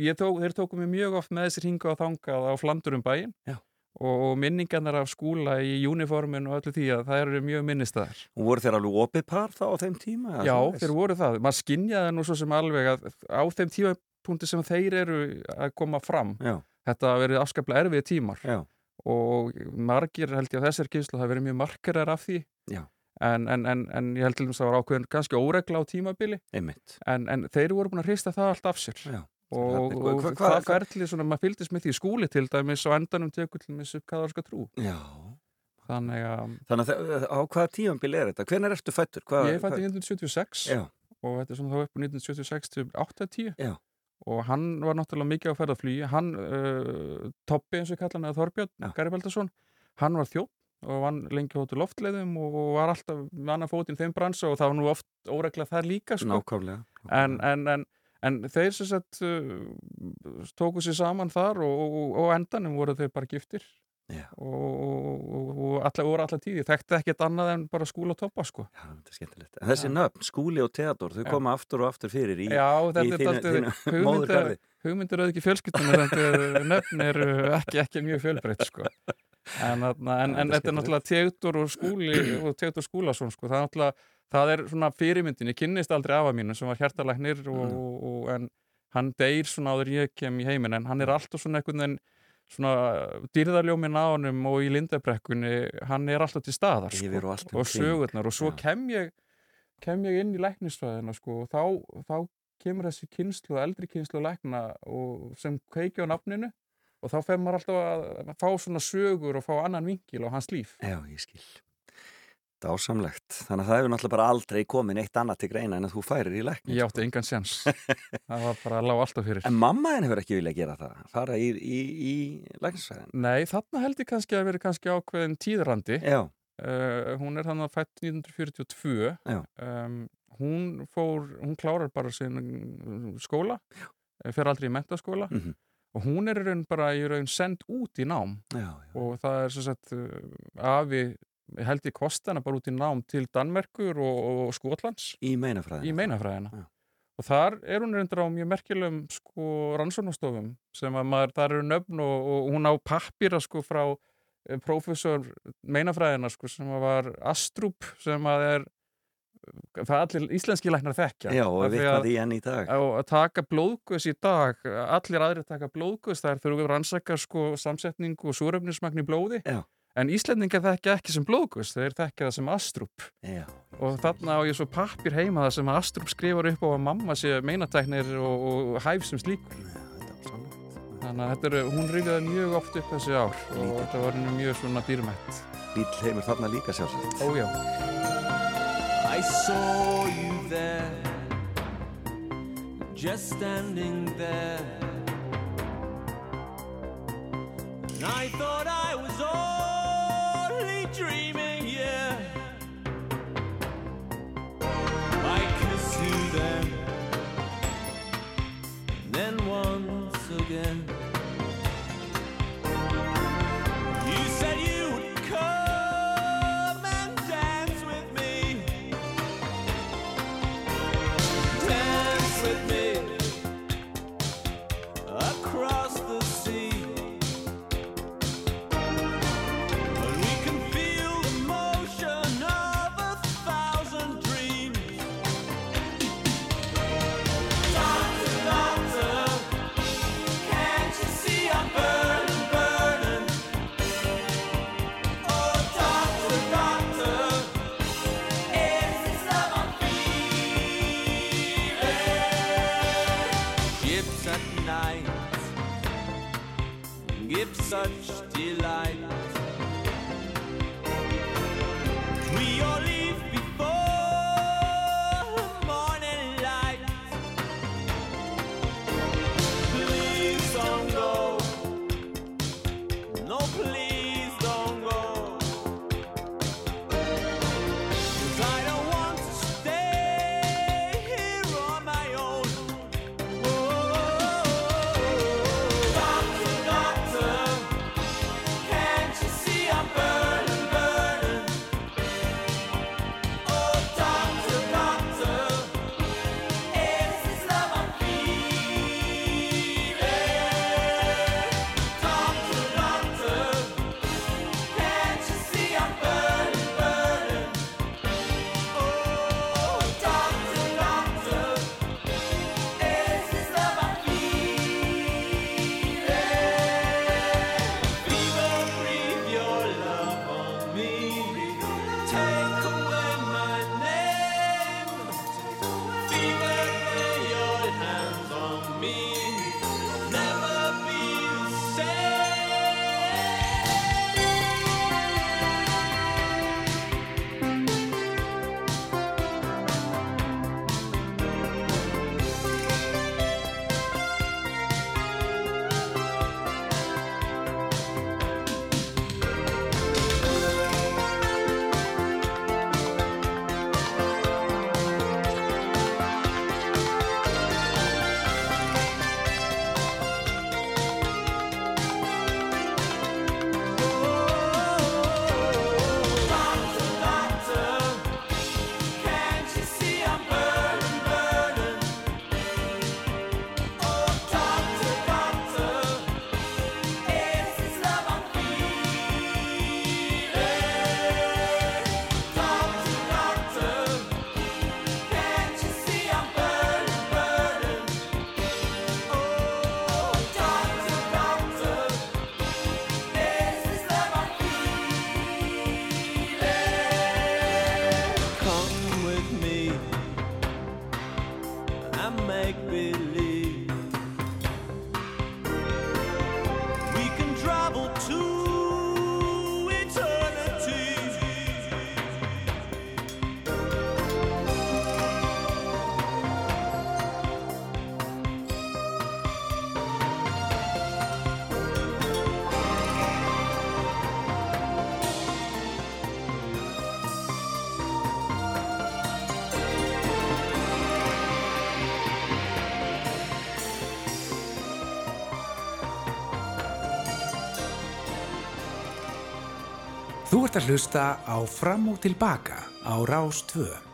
Speaker 7: ég tók, þeir tóku mig mjög oft með þessi ringa og þangað á flandur um bæinn
Speaker 1: Já.
Speaker 7: og, og minningarnar af skúla í uniformin og öllu því að það eru mjög minnistæðar.
Speaker 1: Og voru þeir alveg opið par þá á þeim tíma?
Speaker 7: Já, þeir voru það. Maður skinjaði nú svo sem alveg að á þeim tímapunkti sem þeir eru að koma fram,
Speaker 1: Já,
Speaker 7: þetta verið afskaplega erfið tímar
Speaker 1: já,
Speaker 7: og margir held ég að þessar kynslu hafa verið mjög markarar af því. En, en, en, en ég held til þess að það var ákveðin kannski óregla á tímabili. En, en þeir voru búin að hrista það allt af sér.
Speaker 1: Já.
Speaker 7: og,
Speaker 1: Hvernig-
Speaker 7: og
Speaker 1: hva- hva-
Speaker 7: það ferli svona, maður fylgdist með því skúli til dæmis og endanum tekur til dæmis upp kaðarska trú.
Speaker 1: Já.
Speaker 7: Þannig að
Speaker 1: Þannig að á hvaða tímambil er þetta? Hvenær ertu fættur? Hvað,
Speaker 7: ég fætt í 1976
Speaker 1: Já,
Speaker 7: og þetta er svona þá upp á 1976 til 80
Speaker 1: Já.
Speaker 7: Og hann var náttúrulega mikið á ferðarflugi hann, uh, Toppi eins og ég kalla hann eða Þorbjörn. Gary Baldarsson hann var þjótt og vann lengi hóttu loftleiðum og var alltaf með annar fótinn þeim bransa og það var nú oft óregla þar líka sko.
Speaker 1: nákvæmlega
Speaker 7: en, en, en, en þeir sem sagt uh, tóku sér saman þar og, og, og endanum voru þeir bara giftir
Speaker 1: Já.
Speaker 7: og, voru alla tíði þekkti ekkert annað en bara skúla og toppa sko.
Speaker 1: Já, þetta er skemmtilegt En þessi nöfn, Skúli og Theodor, þau koma aftur og aftur fyrir í
Speaker 7: Já,
Speaker 1: í
Speaker 7: er
Speaker 1: þínu- þínu móðurgarði.
Speaker 7: hugmyndir þetta er- nöfn eru ekki, ekki mjög fjölbreytt sko. en, en,
Speaker 1: Já,
Speaker 7: en
Speaker 1: þetta er
Speaker 7: er náttúrulega Teodor og Skúli og Teodor Skúlason sko. það er náttúrulega það er svona fyrirmyndin, ég kynnist aldrei afa mínu sem var hjartalæknir og,
Speaker 1: Mm.
Speaker 7: og, og, en hann deyr svona áður en ég kem í heiminn en hann er alltaf svona einhvern veginn svona dýrðarljómin á honum og í lindabrekkunni, hann er alltaf til staðar sko
Speaker 1: og um
Speaker 7: sögurnar. Og svo kem ég kem ég inn í læknisfræðina sko, og þá, þá kemur þessi kynslu, eldri kynslu lækna og sem kveiki á nafninu og þá fer maður alltaf að fá svona sögur og fá annan vinkil á hans líf.
Speaker 1: Já, ég skil Dásamlegt. Þannig að það hefur náttúrulega bara aldrei komin eitt annað til greina en að þú færir í lækni
Speaker 7: ég átti engan séns. Það var bara lág alltaf fyrir.
Speaker 1: En mamma henni hefur ekki viljað gera það fara í, í, í læknisfræðin
Speaker 7: Nei, þarna held ég kannski að vera kannski ákveðin tíðrandi
Speaker 1: Já,
Speaker 7: uh, hún er þannig að fætt 1942
Speaker 1: Já.
Speaker 7: um, hún fór, hún klárar bara sin skóla, eh, fer aldrei í mentaskóla
Speaker 1: Mhm.
Speaker 7: og hún er í raun bara í raun send út í nám.
Speaker 8: Já, já.
Speaker 7: og það er sem sagt uh, afi held ég kostana bara út í nám til Danmerkur og, og Skotlands.
Speaker 8: Í meinafræðina.
Speaker 7: Í meinafræðina. Og þar er hún reyndar á mjög merkilegum sko rannsóknastofum sem að maður, þar eru nöfn og, og hún á pappira sko frá eh, prófessor meinafræðina sko sem að var Astrup sem að er það allir íslenski læknar þekkja.
Speaker 8: Já, og
Speaker 7: Af því
Speaker 8: vitna
Speaker 7: að-
Speaker 8: því enn í dag.
Speaker 7: að að taka blóðgöðs í dag allir aðrir taka blóðgöðs það er þurfum við rannsaka sko samsetningu og súrefnismagn í blóði.
Speaker 8: Já.
Speaker 7: En Íslendingar þekkja ekki sem blóðgöðs þeir þekkja það sem Astrup
Speaker 8: já,
Speaker 7: og þarna á ég svo pappir heima það sem Astrup skrifar upp á að mamma sé meinatæknir og, og hæf sem slíkur.
Speaker 8: Er
Speaker 7: þannig að þetta er, hún rifjaði mjög oft upp þessi ár og
Speaker 8: Lítið.
Speaker 7: þetta var mjög svona dýrmætt.
Speaker 8: Bíl heimur þarna líka sjálfsagt.
Speaker 7: Ójá
Speaker 9: I saw you there, just standing there. And I thought I was only dreaming, yeah. I
Speaker 10: Þú ert að hlusta á Fram og Tilbaka á Rás 2.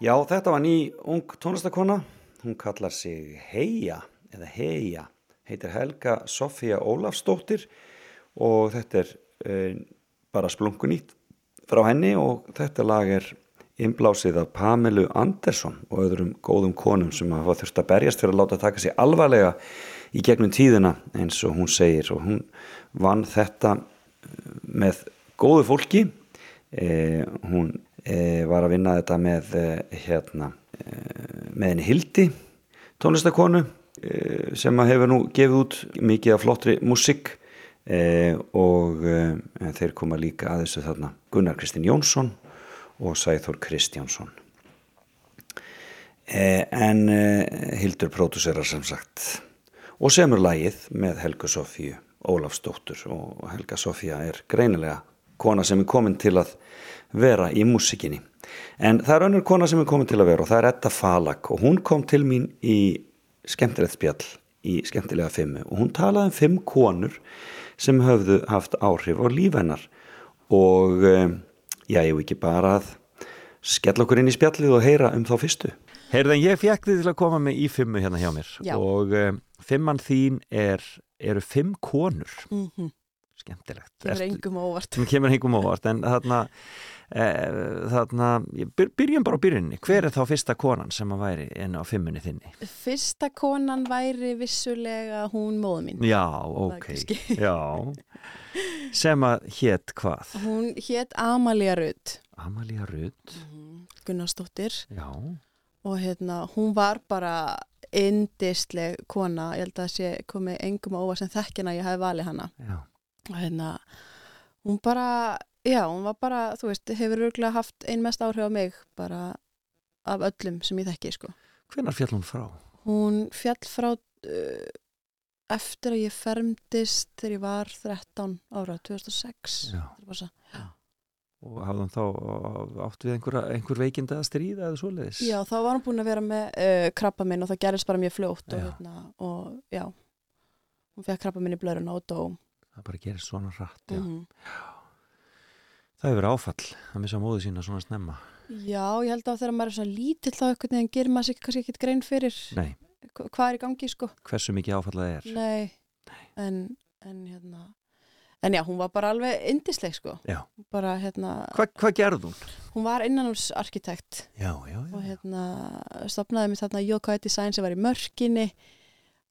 Speaker 1: Já, þetta var ný ung tónlistakona. Hún kallar sig Heia, eða Heia, heitir Helga Sofía Ólafsdóttir og þetta er uh, bara splunkunýtt frá henni og þetta lag er innblásið af Pamelu Andersson og öðrum góðum konum sem hafa þurft að berjast fyrir að láta taka sig alvarlega í gegnum tíðina eins og hún segir. Og hún vann þetta eh, með góðu fólki. Eh, hún var að vinna þetta með eh, hérna eh, með henni Hildi tónlistakonu sem hefur nú gefið út mikið af flottri músík eh, og þeir koma líka að þessu þarna. Gunnar Kristinn Jónsson og Sæþór Kristjánsson. En Hildur pródúserar sem sagt. Og semur lagið með Helgu Sofíu Ólafsdóttur og Helga Sofía er greinilega kona sem er komin til að vera í músikinni en það er önnur kona sem er komin til að vera og það er Edda Falag og hún kom til mín í skemmtilegt spjall í skemmtilega fimmu og hún talaði um fimm konur sem höfðu haft áhrif á líf hennar. Og eh, já, ég hef ekki bara að skella okkur inn í spjallið og heyra um þá fyrstu. Heyrðan, ég fekk þið til að koma með í fimmu hérna hjá mér.
Speaker 11: Já.
Speaker 1: og um, fimman þín er, eru fimm konur.
Speaker 11: Mm
Speaker 1: skemmtilegt.
Speaker 11: Kemur
Speaker 1: Ertu-
Speaker 11: engum á óvart.
Speaker 1: Sem kemur hengum óvart. En þarna, e, þarna ég byr, byrjum bara á byrjunni hver er þá fyrsta konan sem að væri inn á fimmunni þinni?
Speaker 11: Fyrsta konan væri vissulega hún móðu mín.
Speaker 1: Já, ok, já. Sem að hétt hvað?
Speaker 11: Hún hétt Amalia Rudd
Speaker 1: Amalía Rudd
Speaker 11: Gunnarsdóttir.
Speaker 1: Já,
Speaker 11: og hérna, hún var bara indisleg kona. Ég held að sé komið engum á óvart sem þekkina ég hafi valið hana.
Speaker 1: Já,
Speaker 11: og hérna, hún bara já, hún var bara, þú veist, hefur örgulega haft ein mest áhrif á mig bara af öllum sem ég þekki, sko
Speaker 1: hvenar fjall hún frá?
Speaker 11: hún fjall frá uh, eftir að ég fermdist þegar ég var 13 ára, 2006
Speaker 1: Já.
Speaker 11: Svo- Já.
Speaker 8: og hafði hann þá átt við einhver, einhver veikinda að stríða eða svoleiðis
Speaker 11: Já, þá var hann búin að vera með uh, krabba minn og það gerist bara mjög fljótt og,
Speaker 8: Já.
Speaker 11: hérna, og já hún fekk krabba minn í blöruna og dó
Speaker 8: það bara gerist svona rætt já. Það hefur verið áfall að missa móðu sína svona snemma.
Speaker 11: Já, ég held að þegar maður er svona lítill þá einhvern veginn gerir maður sér kannski ekkert grein fyrir
Speaker 8: nei,
Speaker 11: hva- hvað er í gangi sko.
Speaker 8: Hversu mikið áfall það er?
Speaker 11: Nei, en, en hérna en já, hún var bara alveg indisleg sko.
Speaker 8: Já.
Speaker 11: bara hérna,
Speaker 8: Hva, hvað gerði hún?
Speaker 11: hún var innanúrsarkitekt
Speaker 8: já, já,
Speaker 11: og hérna stopnaði mér þarna JKI Design sem var í mörkinni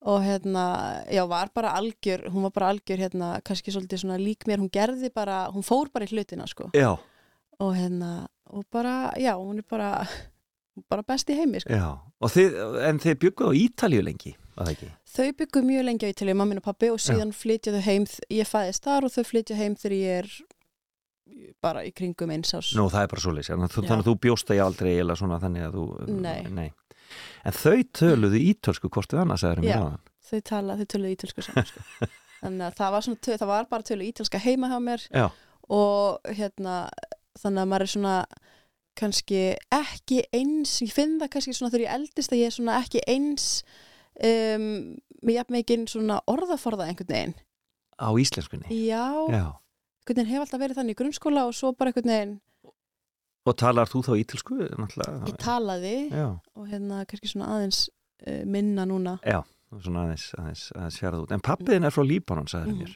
Speaker 11: og hérna, já, var bara algjör hún var bara algjör hérna, kannski svolítið svona lík mér, hún gerði bara, hún fór bara í hlutina sko
Speaker 8: já,
Speaker 11: og hérna, og bara, já, hún er bara bara best í heimi sko.
Speaker 8: já. Og þið, en þið bygguð á Ítalíu lengi var það ekki?
Speaker 11: Þau byggu mjög lengi á Ítalíu, mamma minn og pappi og síðan flytja þau heim, ég fæðist þar og þau flytja heim þegar ég er bara í kringum eins ás
Speaker 8: Nú, það er bara svoleiðis, þannig að þú-
Speaker 11: Já.
Speaker 8: þannig að þú bjóst það aldrei eða svona þannig að þú
Speaker 11: Nei.
Speaker 8: En þau töluðu ítölsku hvort við annars
Speaker 11: Já.
Speaker 8: mér aðan
Speaker 11: þau tala, þau töluðu ítölsku saman sko. þannig að það var, svona, það var bara tölu ítalska heima hjá mér
Speaker 8: Já,
Speaker 11: og hérna þannig að maður er svona kannski ekki eins ég finn það kannski svona þegar ég eldist að ég er svona ekki eins um, með jafn mikið svona orðaforða einhvern veginn
Speaker 8: á íslenskunni
Speaker 11: já,
Speaker 8: Já.
Speaker 11: einhvern veginn hef alltaf verið þannig í grunnskóla og svo bara einhvern veginn
Speaker 8: Og talar þú þá náttúrulega?
Speaker 11: ég talaði
Speaker 8: Já,
Speaker 11: og hérna kannski svona aðeins uh, minna núna.
Speaker 8: Já, svona aðeins, aðeins, aðeins fjarað út. En pappiðin er frá Líbanon, sagði
Speaker 11: Mhm.
Speaker 8: mér.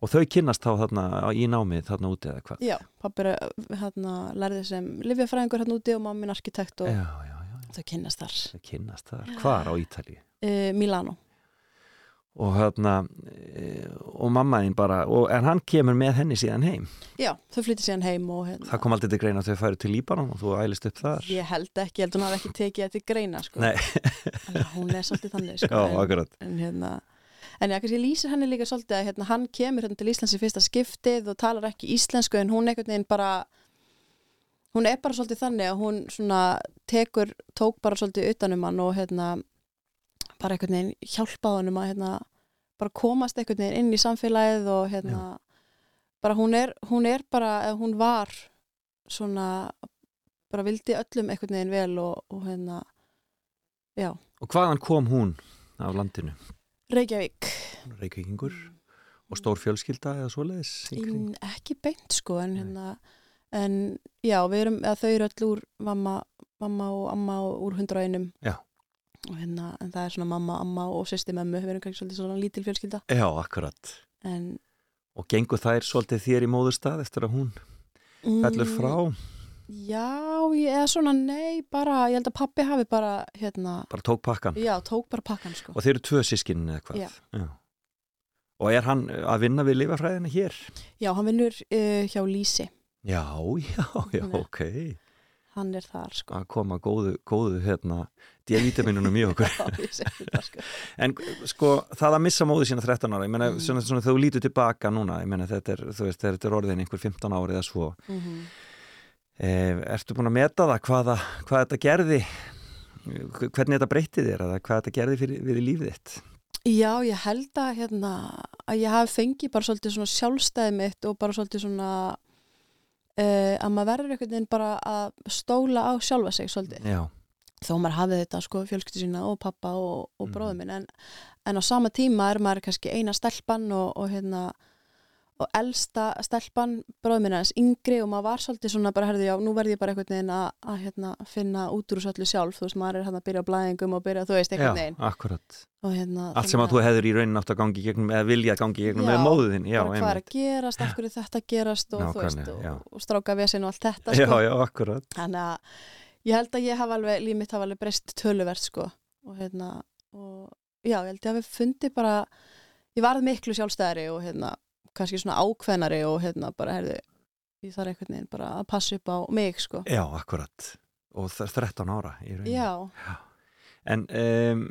Speaker 8: Og þau kynnast þá þarna í námið þarna úti eða hvað?
Speaker 11: Já, pappi er hérna lærði sem livjafræðingur hérna úti og mamma minn arkitekt og
Speaker 8: Já, já, já,
Speaker 11: þau kynnast þar.
Speaker 8: Þau kynnast þar. Hvar á Ítalíu?
Speaker 11: uh, Milano
Speaker 8: Og hérna e, og mamma þín bara, og, en hann kemur með henni síðan heim
Speaker 11: já, þau flytti síðan heim og hérna
Speaker 8: Það kom aldrei til greina að þau færu til Líbanon og þú ælist upp þar
Speaker 11: Ég held ekki, ég held hún hafi ekki tekið þetta til greina sko.
Speaker 8: Nei,
Speaker 11: að hún er svolítið þannig sko.
Speaker 8: já,
Speaker 11: en,
Speaker 8: akkurat
Speaker 11: en hérna En já, kannski lýsir henni líka svolítið að hérna, hann kemur hérna til Íslands í fyrsta skiptið og talar ekki íslensku en hún einhvern veginn bara hún er bara svolítið þannig að hún svona tekur, tók bara svolítið utanum hann og hérna bara einhvern veginn hjálpaði honum að hérna bara komast einhvern veginn inn í samfélagið og hérna bara hún er, hún er bara, eða hún var svona bara vildi öllum einhvern veginn vel og, og hérna já,
Speaker 8: Og hvaðan kom hún af landinu?
Speaker 11: Reykjavík
Speaker 8: Hún Reykvíkingur og stór fjölskylda eða svoleiðis?
Speaker 11: Ín, ekki beint sko en hérna en já, við erum, eða þau eru öll úr mamma, mamma og amma og úr hundra einum
Speaker 8: Já.
Speaker 11: Og hérna, en það er svona mamma, amma og sýsti mömmu, við erum kannski svolítið svona lítil fjölskylda.
Speaker 8: Já, akkurat.
Speaker 11: En
Speaker 8: Og gengur þær svolítið þér í móðurstað eftir að hún fellur frá?
Speaker 11: Já, ég, eða svona nei, bara, ég held að pappi hafi bara hérna,
Speaker 8: bara tók pakkan
Speaker 11: já, tók bara pakkan sko.
Speaker 8: Og þeir eru tvö sískinn eða hvað?
Speaker 11: Já.
Speaker 8: Og er hann að vinna við lifafræðina hér?
Speaker 11: Já, hann vinnur uh, hjá Lísi
Speaker 8: Já, já, já, ok.
Speaker 11: hann er þar sko.
Speaker 8: Að koma góðu, góðu hérna D-vitaminunum í okkur.
Speaker 11: Já, sko.
Speaker 8: En sko, það að missa móðu sína 13 ára, ég meina,
Speaker 11: Mm.
Speaker 8: svona, svona þú lítur tilbaka núna, ég meina, þetta er, veist, þetta er orðin einhver 15 ári eða svo,
Speaker 11: mm
Speaker 8: eh, ertu búin að meta það hvaða, hvað þetta gerði, hvernig þetta breytti þér, eða hvað þetta gerði fyrir, fyrir lífið þitt?
Speaker 11: Já, ég held að hérna að ég hafi fengið bara svolítið svona sjálfstæði mitt og bara svolítið svona uh, að maður verður einhvern veginn bara að stóla á sjálfa sig svolítið.
Speaker 8: Já,
Speaker 11: þó maður hafið þetta sko fjölskyldu sína og pappa og, og
Speaker 8: Mhm.
Speaker 11: bróður minn en, en á sama tíma er maður kannski eina stelpan og, og hérna og elsta stelpan bróður minn hans yngri og maður var svolítið svona bara herði já, nú verð ég bara einhvern veginn að, að hérna, finna út úr þessu öllu sjálf þú veist, maður er hérna að byrja á blæðingum og byrja, þú veist,
Speaker 8: já,
Speaker 11: einhvern veginn
Speaker 8: akkurat.
Speaker 11: og hérna
Speaker 8: Allt sem að þú hefur í raunin átt að gangi gegnum, eða vilja að gangi gegnum með móðuðin, já,
Speaker 11: hvað er að gerast, af hverju þetta gerast og,
Speaker 8: já.
Speaker 11: og, og stráka vesinn og allt þetta
Speaker 8: Já,
Speaker 11: sko.
Speaker 8: já, akkurat.
Speaker 11: þannig að ég held að ég hafa alveg líf mitt hafa alveg breyst töluvert sko. og hérna og já, ég held ég hafi fundið bara ég varð miklu sjálfstæðari og hérna kannski svona ákveðnari og hérna bara herðu, ég þarf einhvern veginn bara að passa upp á mig sko.
Speaker 8: Já, akkurat. Og það er 13 ára í rauninni.
Speaker 11: já,
Speaker 8: En um,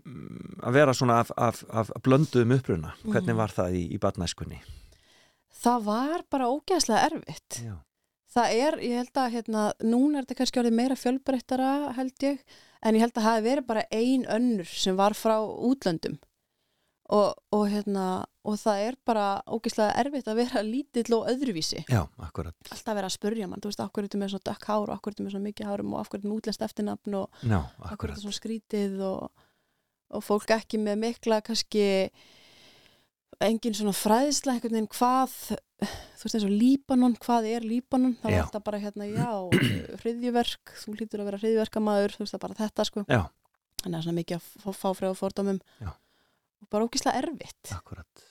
Speaker 8: að vera svona af, af, af blönduðum uppruna, hvernig
Speaker 11: Mhm.
Speaker 8: var það í, í badnæskunni?
Speaker 11: það var bara ógeðslega erfitt
Speaker 8: Já.
Speaker 11: Það er, ég held að hérna, núna er þetta kannski orðið meira fjölbreyttara held ég, en ég held að það hafi verið bara ein önnur sem var frá útlöndum. Og, og hérna og það er bara ógeðslega erfitt að vera lítill og öðruvísi.
Speaker 8: Já, akkurat.
Speaker 11: alltaf vera að spurja mann, þú veist, akkur er þetta með svona dökk hár og akkur er þetta með svona mikið hárum og akkur er þetta með útlenskt eftirnafn og
Speaker 8: Já,
Speaker 11: akkur er þetta svona skrítið og, og fólk ekki með mikla kannski engin svona fræðisla einhvern veginn hvað þú veist eins og Líbanon, hvað er Líbanon það
Speaker 8: Já.
Speaker 11: var alltaf bara hérna, já hriðjuverk, þú hlýtur að vera hriðjuverkamaður þú veist það er bara þetta sko
Speaker 8: Já.
Speaker 11: þannig að svona mikið að fá, frá fordómum
Speaker 8: Já.
Speaker 11: og bara ógislega erfitt
Speaker 8: Akkurat.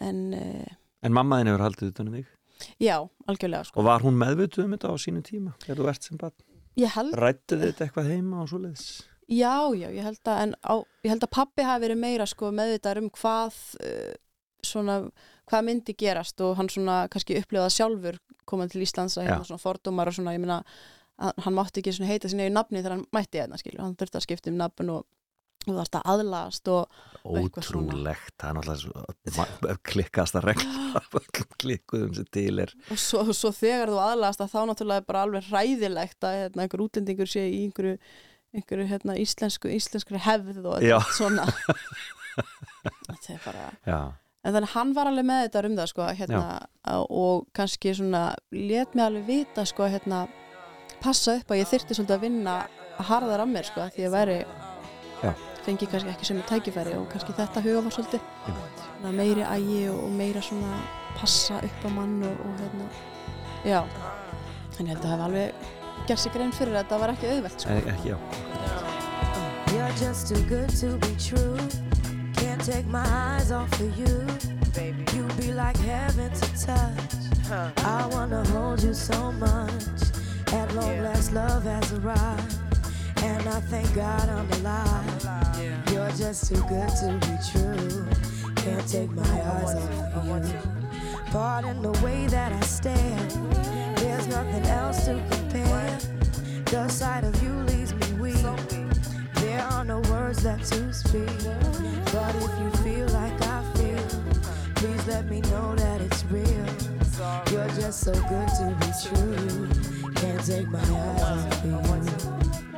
Speaker 11: en uh,
Speaker 8: En mammaðin hefur haldið utan um þig
Speaker 11: já, algjörlega sko
Speaker 8: og var hún meðvituð um þetta á sínu tíma þegar þú ert sem barn?
Speaker 11: ég held,
Speaker 8: Rættu þið þetta eitthvað heima og svoleiðis?
Speaker 11: Já, já, ég held að en á, ég held að pappi hafi verið meira sko meðvitað um hvað uh, svona, hvað myndi gerast og hann svona kannski upplifað sjálfur komað til Íslands að hérna svona fordómar og svona, ég meina að hann mátti ekki svona heita sinni í nafni þegar hann mætti hérna skilju, hann þurfti að skipta um nafn og og þarfst að aðlast.
Speaker 8: Ótrúlegt, það er náttúrulega klikkast að regla klikkuðum sem til er
Speaker 11: og svo, svo þegar þú aðlast að þá náttúrulega er bara alveg hræðilegt að hérna, einhver útlendingur sé í einhverju, einhverju hérna, íslensku, íslensku hefð og allt svona. Þetta er bara
Speaker 8: Já,
Speaker 11: en þannig hann var alveg með þetta um það sko, hérna, og kannski svona let mig alveg vita sko, hérna, passa upp að ég þyrfti svolítið að vinna harðar að mér sko, því að væri
Speaker 8: Já.
Speaker 11: fengi kannski ekki sem tækifæri og kannski þetta huga var svolítið. Svona meiri ægi og og meira svona passa upp á mann og, og hérna. Já, held að hafa alveg gert sig grein fyrir að þetta var ekki auðvelt sko.
Speaker 8: E- ekki, já.
Speaker 12: You're just too good to be true. Can't take my eyes off of you. Baby, you be like heaven to touch. I wanna hold you so much. At long last, love has arrived. And I thank God I'm alive. You're just too good to be true. Can't take my eyes off of you. Pardon the way that I stare. Nothing else to compare. The sight of you leaves me weak. There are no words left to speak. But if you feel like I feel, please let me know that it's real. You're just so good to be true. Can't take my eyes off you.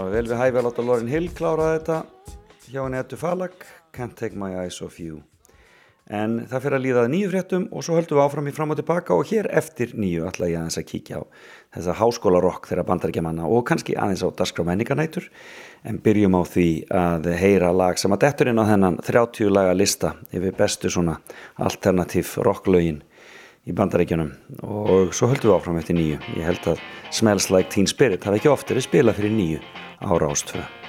Speaker 1: Var vel við hæfi að láta Lauren Hill klára þetta hjá henni Ettu Falag Can't Take My Eyes Off You. En það fyrir að líða að nýju fréttum og svo höldum við áfram í fram og tilbaka og hér eftir nýju ætla ég aðeins að kíkja á þessa háskólarokk þeirra bandarækjamanna og kannski aðeins á dagskrá menningarnætur. En byrjum á því að heyra lag sem að dettur inn á þennan 30 laga lista yfir bestu svona alternativ rocklögin í bandarækjunum og svo höldum við áfram eftir nýju ég held að Smells Like Teen Spirit hafi ekki oft verið spilað fyrir nýju á Rástfö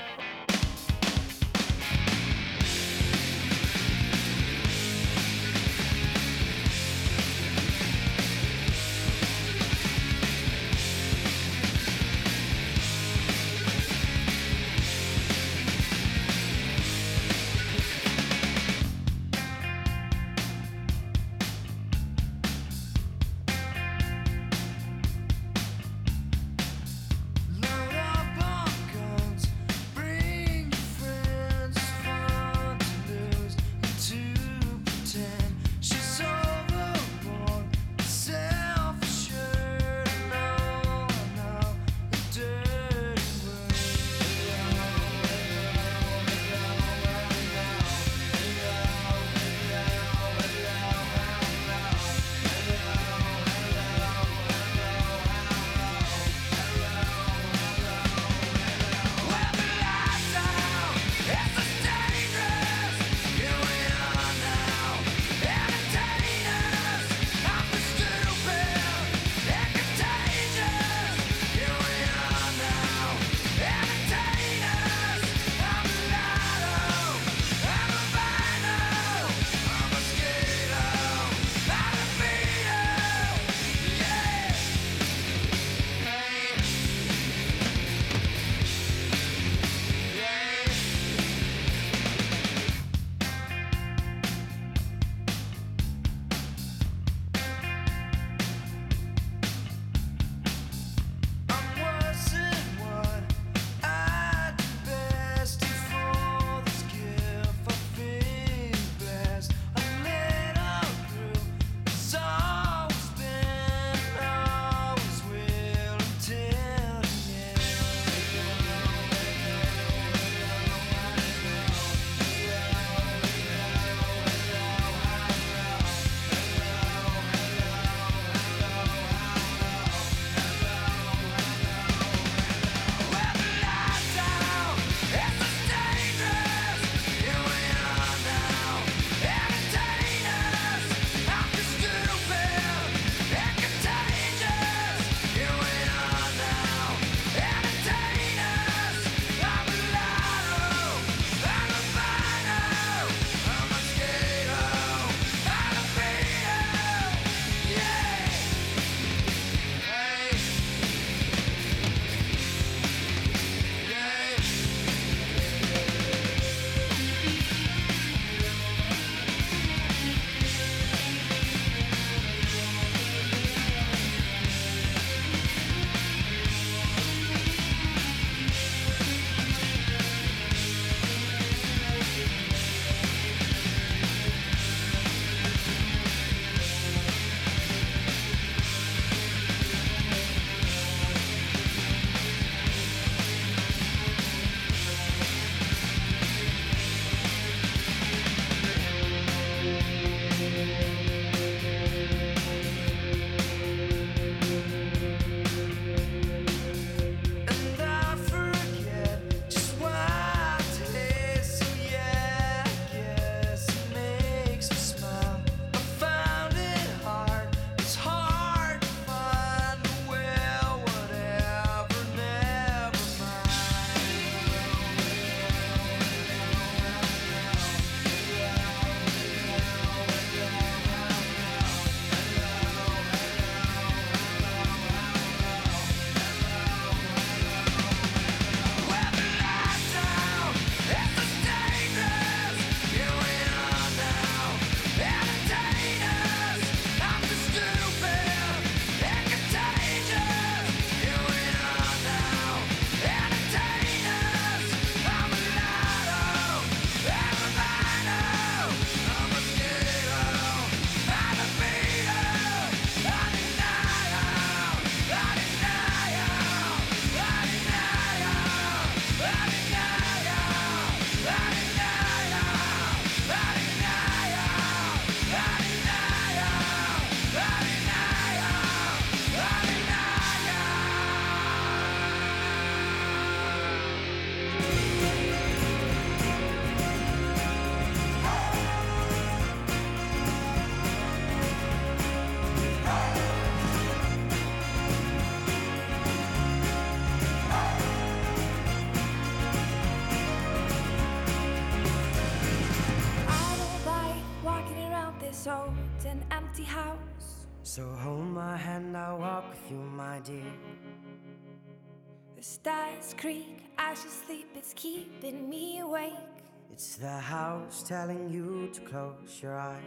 Speaker 13: The stars creak as you sleep, it's keeping me awake.
Speaker 14: It's the house telling you to close your eyes.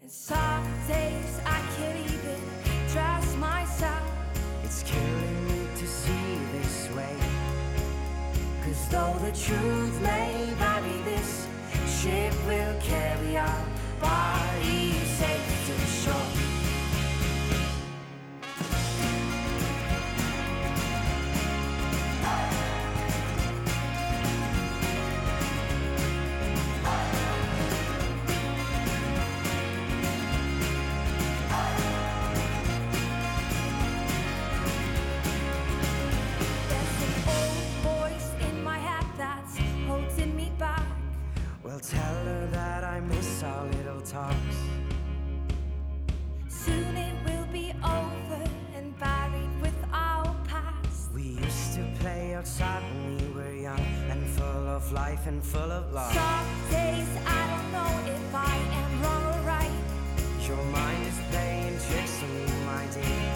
Speaker 13: And some days I can't even trust myself.
Speaker 14: It's killing me to see this way. Cause though the truth may vary, this ship will carry our bodies safe full of love.
Speaker 13: Some days I don't know if I am wrong or right.
Speaker 14: Your mind is playing tricks on me, my dear.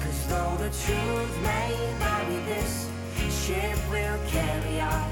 Speaker 14: Cause though the truth may vary, this ship will carry our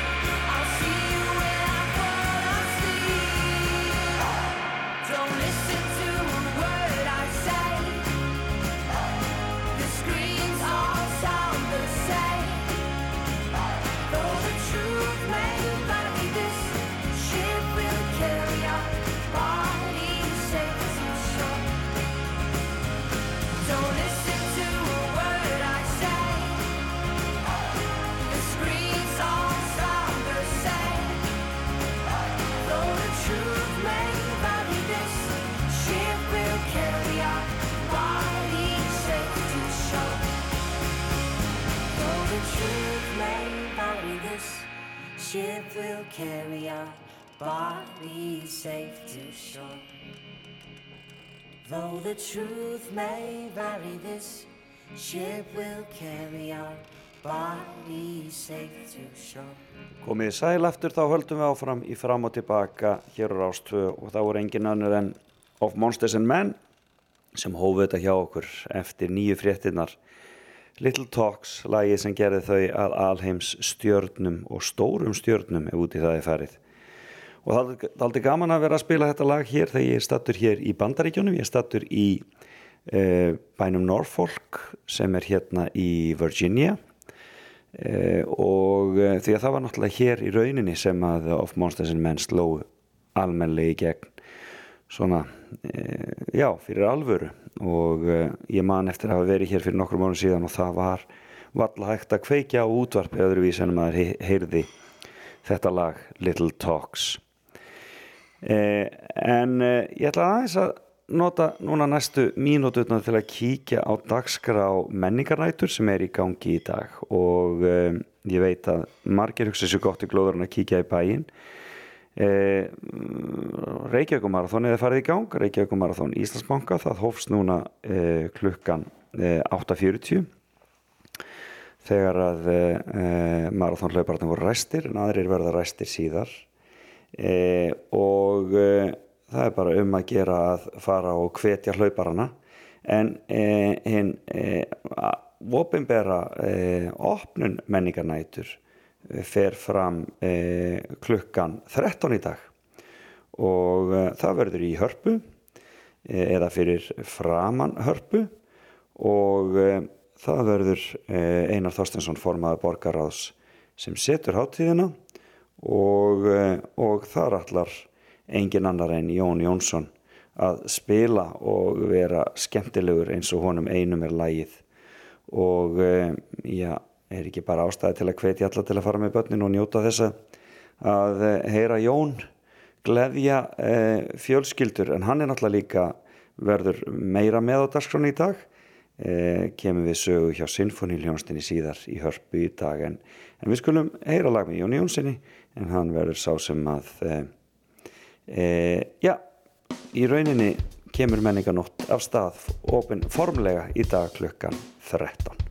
Speaker 14: Ship will carry our bodies safe to shore. Though the truth may vary, this ship will carry our bodies safe to shore.
Speaker 1: Komið sæl aftur þá höldum við áfram í fram og tilbaka hér á Rástvö og þá er engin annur en Of Monsters and Men sem hófu þetta hjá okkur eftir nýju fréttinnar Little Talks, lagið sem gerði þau að alheims stjörnum og stórum stjörnum ef út í það er farið. Og það er aldrei gaman að vera að spila þetta lag hér þegar ég er stattur hér í Bandaríkjónum, ég er stattur í uh, bænum Norfolk sem er hérna í Virginia. Uh, og uh, því að það var náttúrulega hér í rauninni sem að Of Monsters and Men sló almennlega í gegn. Svona, já, fyrir alvöru. Og uh, ég man eftir að hafa verið hér fyrir nokkrum árum síðan og það var valla hægt að kveikja á útvarpi öðruvís en maður he- heyrði þetta lag Little Talks. Eh, en eh, ég ætla aðeins að nota núna næstu mínútutna til að kíkja á dagskrá menningarnætur sem er í gangi í dag. Og eh, ég veit að margir hugsa sér gott í glóðurinn að kíkja í bæinn. Eh, Reykjavíkumarathon eða farið í gang Reykjavíkumarathon Íslandsbanka það hófst núna eh, klukkan eh, 8.40 þegar að eh, marathonlauparnir voru ræstir en aðrir verða ræstir síðar. Eh, og eh,
Speaker 15: það er bara um að gera að fara og hvetja hlauparana. En eh, hinn eh, ofinbera eh, opnun menningarnætur eh, fer fram eh, klukkan 13 í dag. Og eh, það verður í hörpu eh, eða fyrir framan hörpu. Og eh, það verður eh, Einar Þorstensson formaður borgaráðs sem setur hátíðina. Og, eh, og þar allar engin annar en Jón Jónsson að spila og vera skemmtilegur eins og honum einum er lægið og eh, já, er ekki bara ástæði til að hvetja alla til að fara með börnin og njóta þess að- eh, heyra Jón gleðja eh, fjölskyldur? En hann er náttúrulega líka verður meira með á dagskrán í dag. Eh, kemur við sögu hjá Sinfoniljónstinni síðar í hörpu í dag. En, en við skulum heyra lag með Jón Jónssoni en hann verður sá sem að eh, já, í rauninni kemur menninganótt af stað opin formlega í dag klukkan 13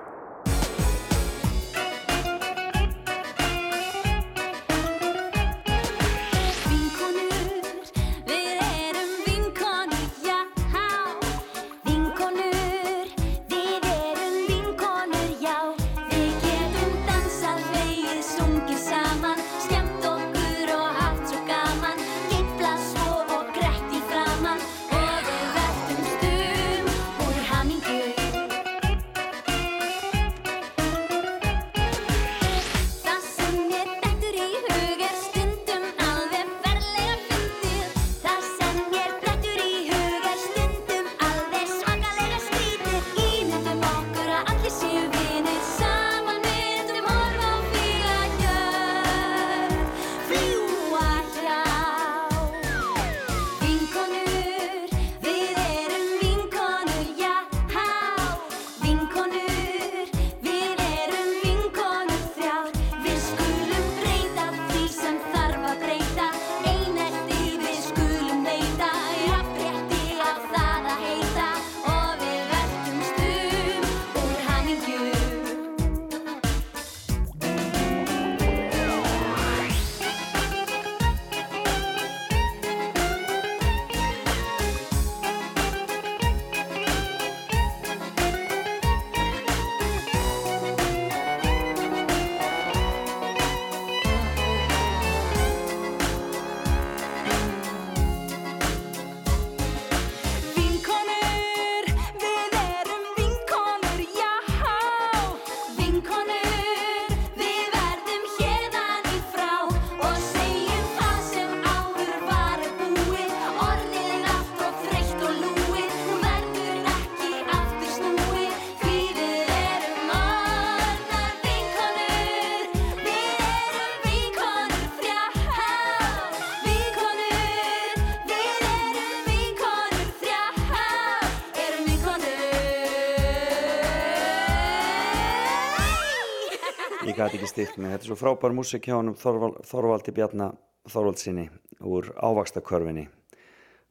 Speaker 1: Gæti ekki styrkt mig. Þetta er svo frábær músik hjá honum Þorval, Þorvaldi Bjarna Þorvaldsinni úr ávakstakörfinni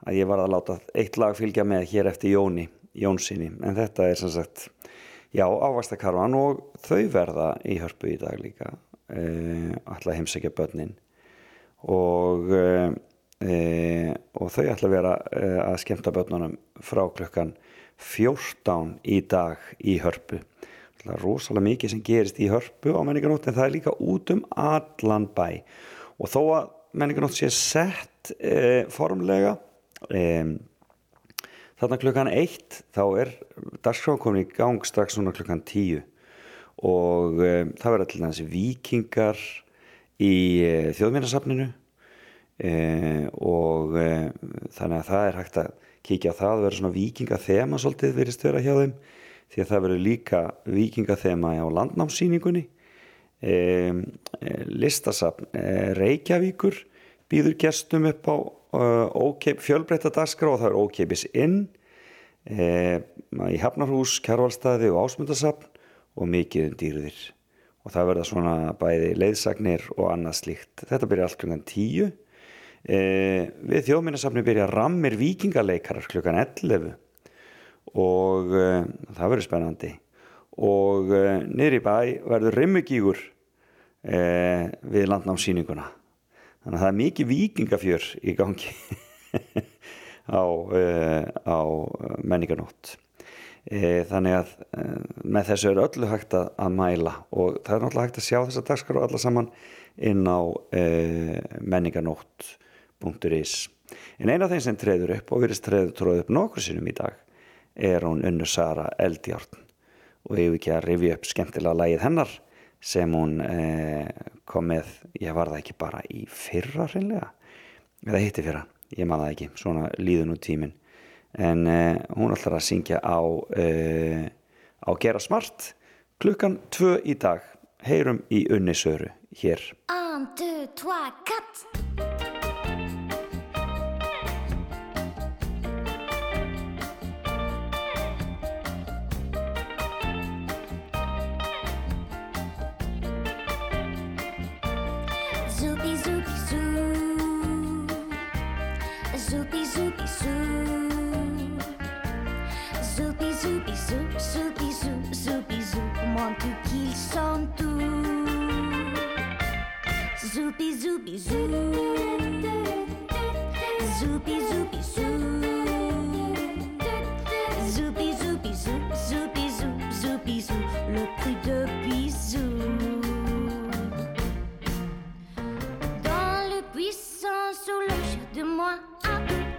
Speaker 1: að ég var að láta eitt lag fylgja með hér eftir Jóni Jónsinni, en þetta er sem sagt já, ávakstakörfan og þau verða í hörpu í dag líka uh, ætla að heimsækja börnin. Og uh, og þau ætla að vera að skemmta börnunum frá klukkan 14 í dag í hörpu Það er rosalega mikið sem gerist í hörpu á menninganótt en það er líka út um allan bæ. Og þó að menninganótt sé sett e, formlega e, þarna klukkan eitt þá er dagskráin komin í gang strax núna klukkan tíu. Og e, það verður til þessi vikingar í e, þjóðmínasafninu e, og e, þannig að það er hægt að kíkja á það, það verður svona vikingathema svolítið verið störa hjá þeim því að það verður líka vikingathema á landnámsýningunni e, listasafn e, Reykjavíkur býður gestum upp á e, fjölbreytta dagskrá og það er ókeipis inn. Í Hafnarhús, Kjærvalstaði og Ásmundasafn og mikið um dýrðir. Og það verða svona bæði leiðsagnir og annað slíkt. Þetta byrja allt klukkan tíu. Við þjóðminnarsafni byrja rammir vikingaleikarar klukkan 11 og uh, það verður spennandi. Og uh, niður í bæ verður rimmugígur uh, við landnámsýninguna þannig að það er mikið vikingafjör í gangi á, á menninganótt þannig að með þessu er öllu hægt að, að mæla. Og það er náttúrulega hægt að sjá þessa dagskar og alla saman inn á menninganótt.is en eina af þeim sem treður upp og verðist treður tróð upp nokkur sinnum í dag er hún Unnu Sara Eldjárn. Og ég hef ekki að rifja upp skemmtilega lagið hennar sem hún eh, kom með, ég var það ekki bara í fyrra reynlega eða hitti fyrra, ég maður það ekki svona líðun út tímin en eh, hún ætlar að syngja á eh, á Gera Smart klukkan tvö í dag. Heyrum í Unni Söru hér.
Speaker 6: 1, 2, 3, 4 Zoupi zoupi zou Zoupi zoupi zou Zoupi zoupi zou Zoupi zou Zoupi zou Le prix de bisous dans le buisson, sous le jeu de moi,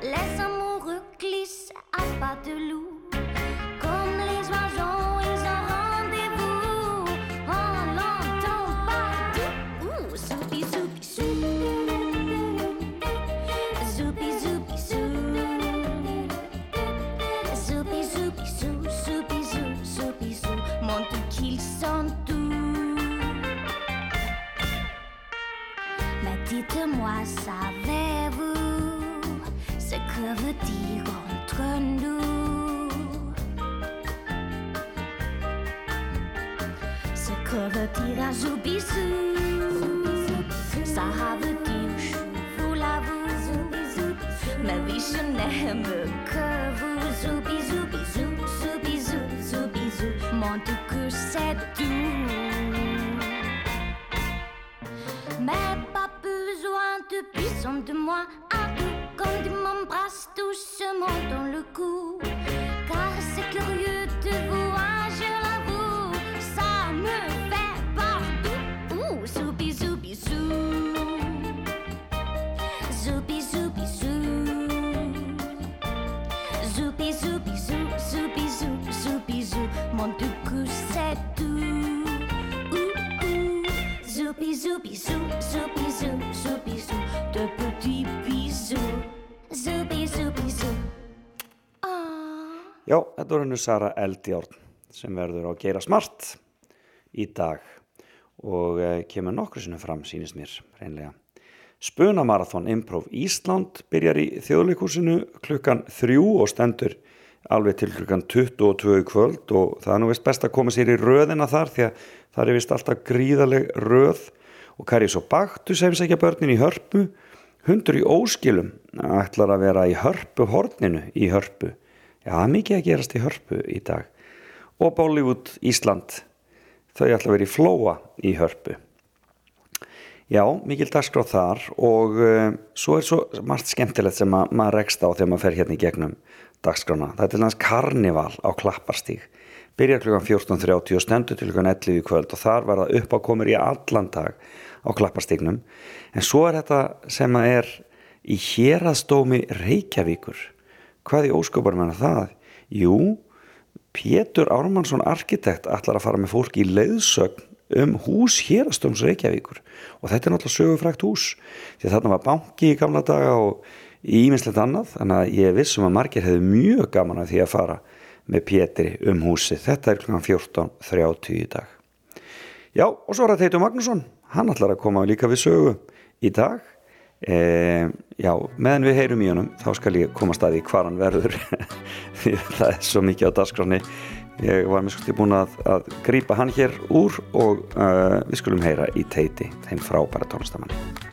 Speaker 6: les amoureux glissent à pas de loup. Entre nous veut dire un zoubisou Ça veut dire je vous l'avoue Ma vie je n'aime que vous. Zoubisou, bisou, zoubisou, zoubisou Mon tout que c'est doux mais pas besoin de puissant de moi à tu m'embrasses doucement dans le cou. Car c'est curieux de voir, je l'avoue. Ça me fait partout Ouh, zoubi zoubi zou. Zoubi zoubi zou. Zoubi zoubi zou Zoubi zou, zoubi zou. Mon tout coup c'est tout. Ouh, ouh. Zoupi zoupi zou, zoupi zou, zoupi zou, de petits bisous. Zoupi zoupi zou.
Speaker 1: Já, þetta voru hennu Sara Eldjárn sem verður á Geira Smart í dag og eh, kemur nokkru sinni fram, sínist mér, reynlega. Spunamarathon Improv Ísland byrjar í þjóðleikúsinu klukkan þrjú og stendur
Speaker 16: alveg til klukkan 22 í kvöld og það er nú veist best að koma sér í röðina þar því að það er vist alltaf gríðaleg röð og Karis og Baktus heimsækja börnin í hörpu hundur í óskilum ætlar að vera í hörpu horninu í hörpu já, mikið að gerast í hörpu í dag og Bollywood Ísland þau ætla að vera í flóa í hörpu Já, mikil dagskráð þar og uh, svo er svo margt skemmtilegt sem að maður rekst á þegar maður fer hérna í gegnum dagskrána. Það er til næst karnival á Klapparstíg. Byrjar klukkan 14.30 og stendur til klukkan 11 í kvöld og þar var það uppákomur í allan dag á Klapparstígnum. En svo er þetta sem að er í hérastómi Reykjavíkur. Hvað í ósköparum er það? Jú, Pétur Ármannsson arkitekt ætlar að fara með fólk í leiðsögn um hús hérastóms Reykjavíkur og þetta er náttúrulega sögufrækt hús því að þarna var banki í gamla daga og íminnslegt annað þannig að ég vissum að margir hefði mjög gaman að því að fara með Pétri um húsi þetta er kl. 14.30 í dag Já og svo er það Teitur Magnússon hann ætlar að koma líka við sögu í dag. E, Já, meðan við heyrum í honum þá skal ég koma staði hvar hann verður. Því það er svo mikið á dagskráni ég var með skusti búin að, að grípa hann hér úr og uh, við skulum heyra í teiti þeim frábæra tónlistamann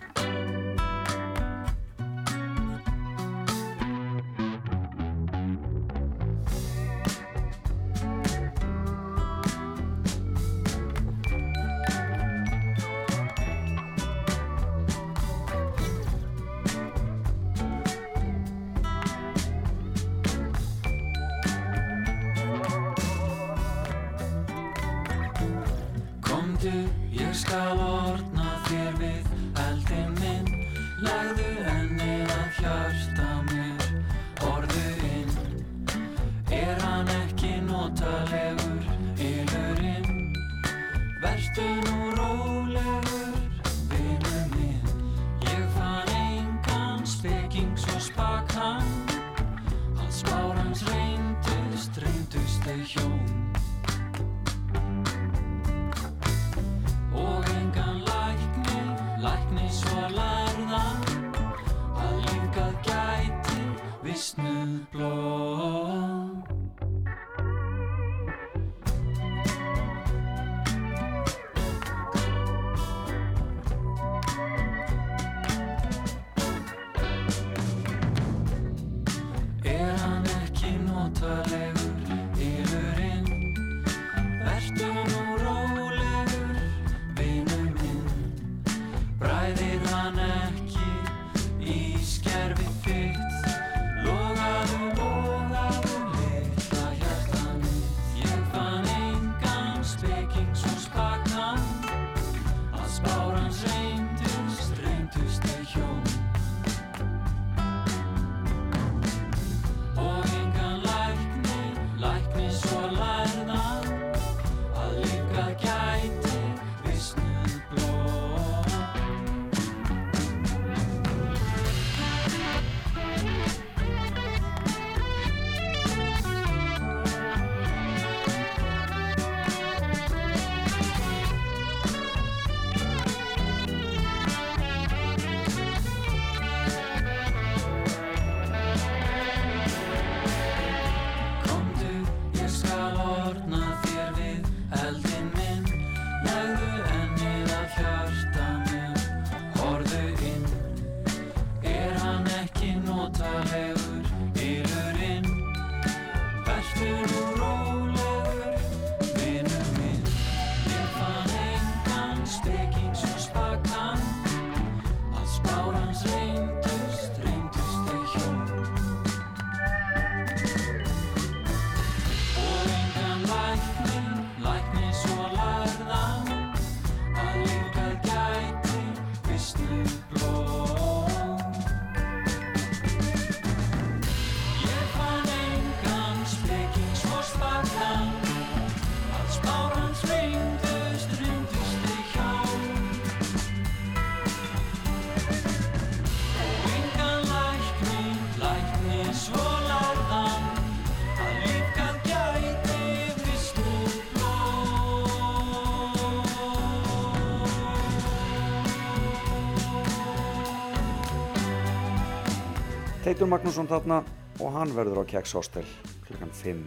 Speaker 16: Teitur Magnússon þarna og hann verður á Keks Hostel
Speaker 1: klukkan 5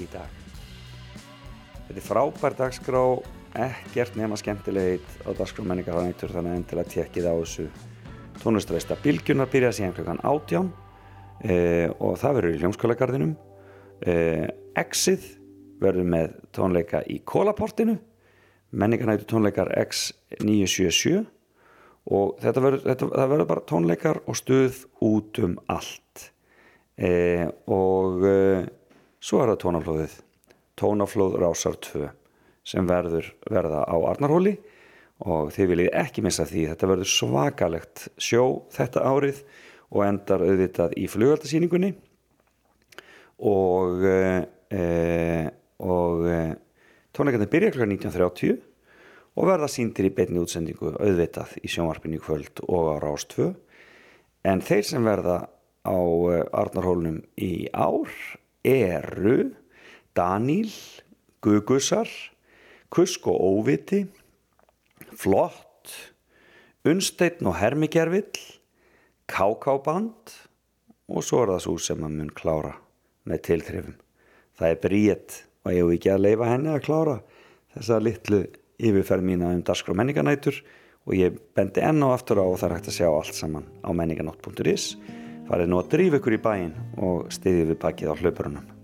Speaker 1: í dag. Þetta er frábær dagskrá, ekkert nema skemmtilegt á dagskrá menningarhæðanættur þannig að endilega tekkið á þessu tónlistræsta Bilgjunar byrja síðan klukkan 18 eh, og það verður í hljómskólagarðinum. Eh, Exið verður með tónleika í Kólaportinu, menningarnættu tónleikar X977 og þetta verður, bara tónleikar og stuð út um allt. Eh, og eh, svo er það tónaflóðið tónaflóð rásar 2 sem verður verða á Arnarhóli og þið viljið ekki missa því þetta verður svakalegt sjó þetta árið og endar auðvitað í flugöldasýningunni og e, og e, tónleikarnir byrja kl. 19.30 og verða síndir í beinni útsendingu auðvitað í sjónvarpinu í kvöld og á Rás 2 en þeir sem verða á e, Arnarhólnum í ár eru Daníl, Gugusar, Kusk og Óviti, Flott, Unsteinn og Hermigervill, Kákáband og svo er það svo sem að mun klára með tilþrifum. Það er bríett og ég hef ekki að leifa henni að klára þessa litlu yfirferð mína um dagskrá menninganætur og ég bendi enn og aftur á og það er hægt að sjá allt saman á menninganótt.is farið nú að drífa ykkur í bæin og stiðið við bakið á hlaupurunum.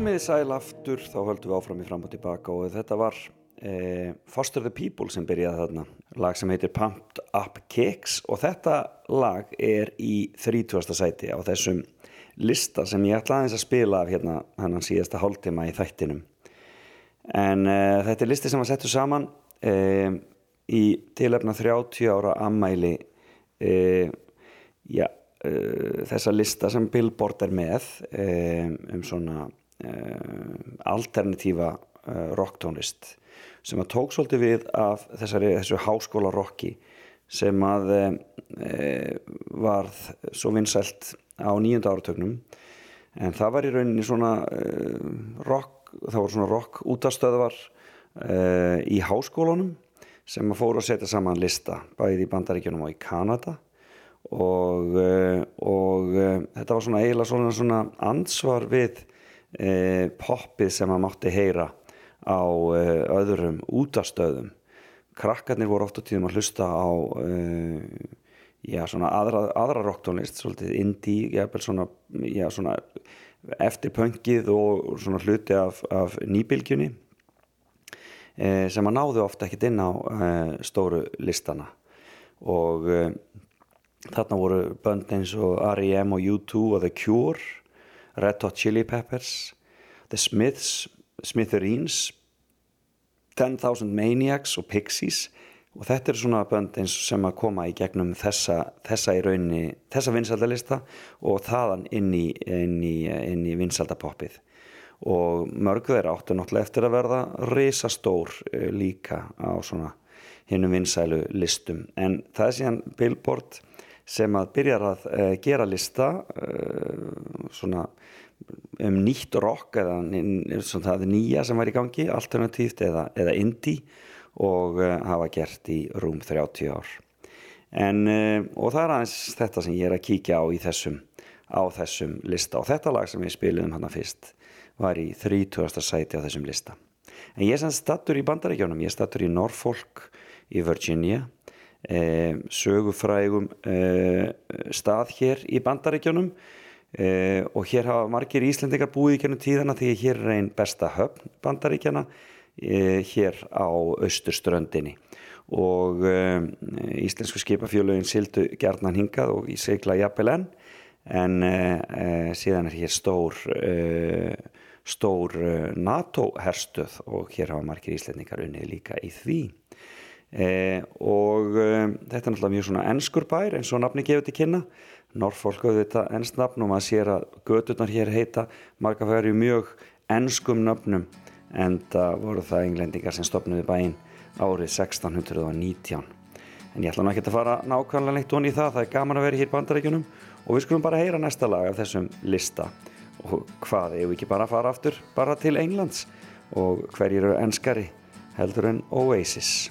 Speaker 1: Komið þið sæl aftur þá höldum við áfram í fram og tilbaka og þetta var eh, Foster the People sem byrjaði þarna lag sem heitir Pumped Up Kicks og þetta lag er í 30. sæti á þessum lista sem ég ætla aðeins að spila af hérna hann síðasta hálftíma í þættinum en eh, þetta er listi sem var settur saman eh, í tilefna 30 ára ammæli eh, já, uh, þessa lista sem Billboard er með um, um svona alternatífa uh, rocktónlist sem að tók svolítið við af þessari, þessu háskóla rocki sem að varð svo vinsælt á nýjönda áratögnum en það var í rauninni svona rock, það voru svona rock útastöðvar í háskólunum sem að fóru að setja saman lista bæði í Bandaríkjunum og í Kanada. Og, eh, og eh, þetta var svona eiginlega svona ansvar við e, poppið sem maður mátti heyra á e, öðrum útastöðum krakkarnir voru oft á tíðum að hlusta á e, já, svona aðra, aðra rocktónlist, svolítið indie jafnvel svona, já, svona eftir pöngið og svona hluti af, af nýbylgjunni sem að náðu ofta ekkert inn á stóru listana og Þarna voru bönd eins og R.E.M. og U2 og The Cure, Red Hot Chili Peppers, The Smiths, Smithereens, 10,000 Maniacs og Pixies. Og þetta er svona bönd eins sem að koma í gegnum þessa, þessa í rauninni, þessa vinsaldalista og þaðan inn í, í, í vinsaldapoppið og mörgu þeirra áttu náttúrulega eftir að verða risastór eh, líka á svona hinnum vinsælu listum. En það er síðan Billboard sem að byrjar að uh, gera lista uh, svona um nýtt rock eða svona það nýja sem var í gangi alternatíft eða, eða indie og uh, hafa gert í rúm 30 ár. En og það er aðeins þetta sem ég er að kíkja á í þessum á þessum lista. Og þetta lag sem við spilum hann að fyrst var í 30. sæti á þessum lista. En ég er sann stattur í bandaríkjónum ég er stattur í Norfolk í Virginia. eh, sögufrægum eh, stað hér í bandaríkjónum eh, og hér hafa margir íslendingar búið í kjörnum tíðana því hér er einn besta höfn bandaríkjana eh, hér á austurströndinni. Og eh, íslensku skipafjölögin sildu gerðnan hingað og í segla jafnvel enn en eh, síðan er hér stór stór NATO herstöð og hér hafa margir íslendingar unnið líka í því e, og e, þetta er náttúrulega mjög svona ennskur bær eins og nafni gefur til kynna. Norfolk auðvitað ennst nafn og maður sér að gödurnar hér heita. Marga færi mjög ennskum nafnum en það voru það englendingar sem stopnuði bæinn árið 1619 en ég ætla nú ekki að fara nákvæmlega leitt onni í það, það er gaman að vera hér bandarækjunum og við skulum bara heyra næsta lag af þessum lista. Og hvað, ef við ekki bara fara aftur bara til Englands? Og hverjir eru enskari heldur en Oasis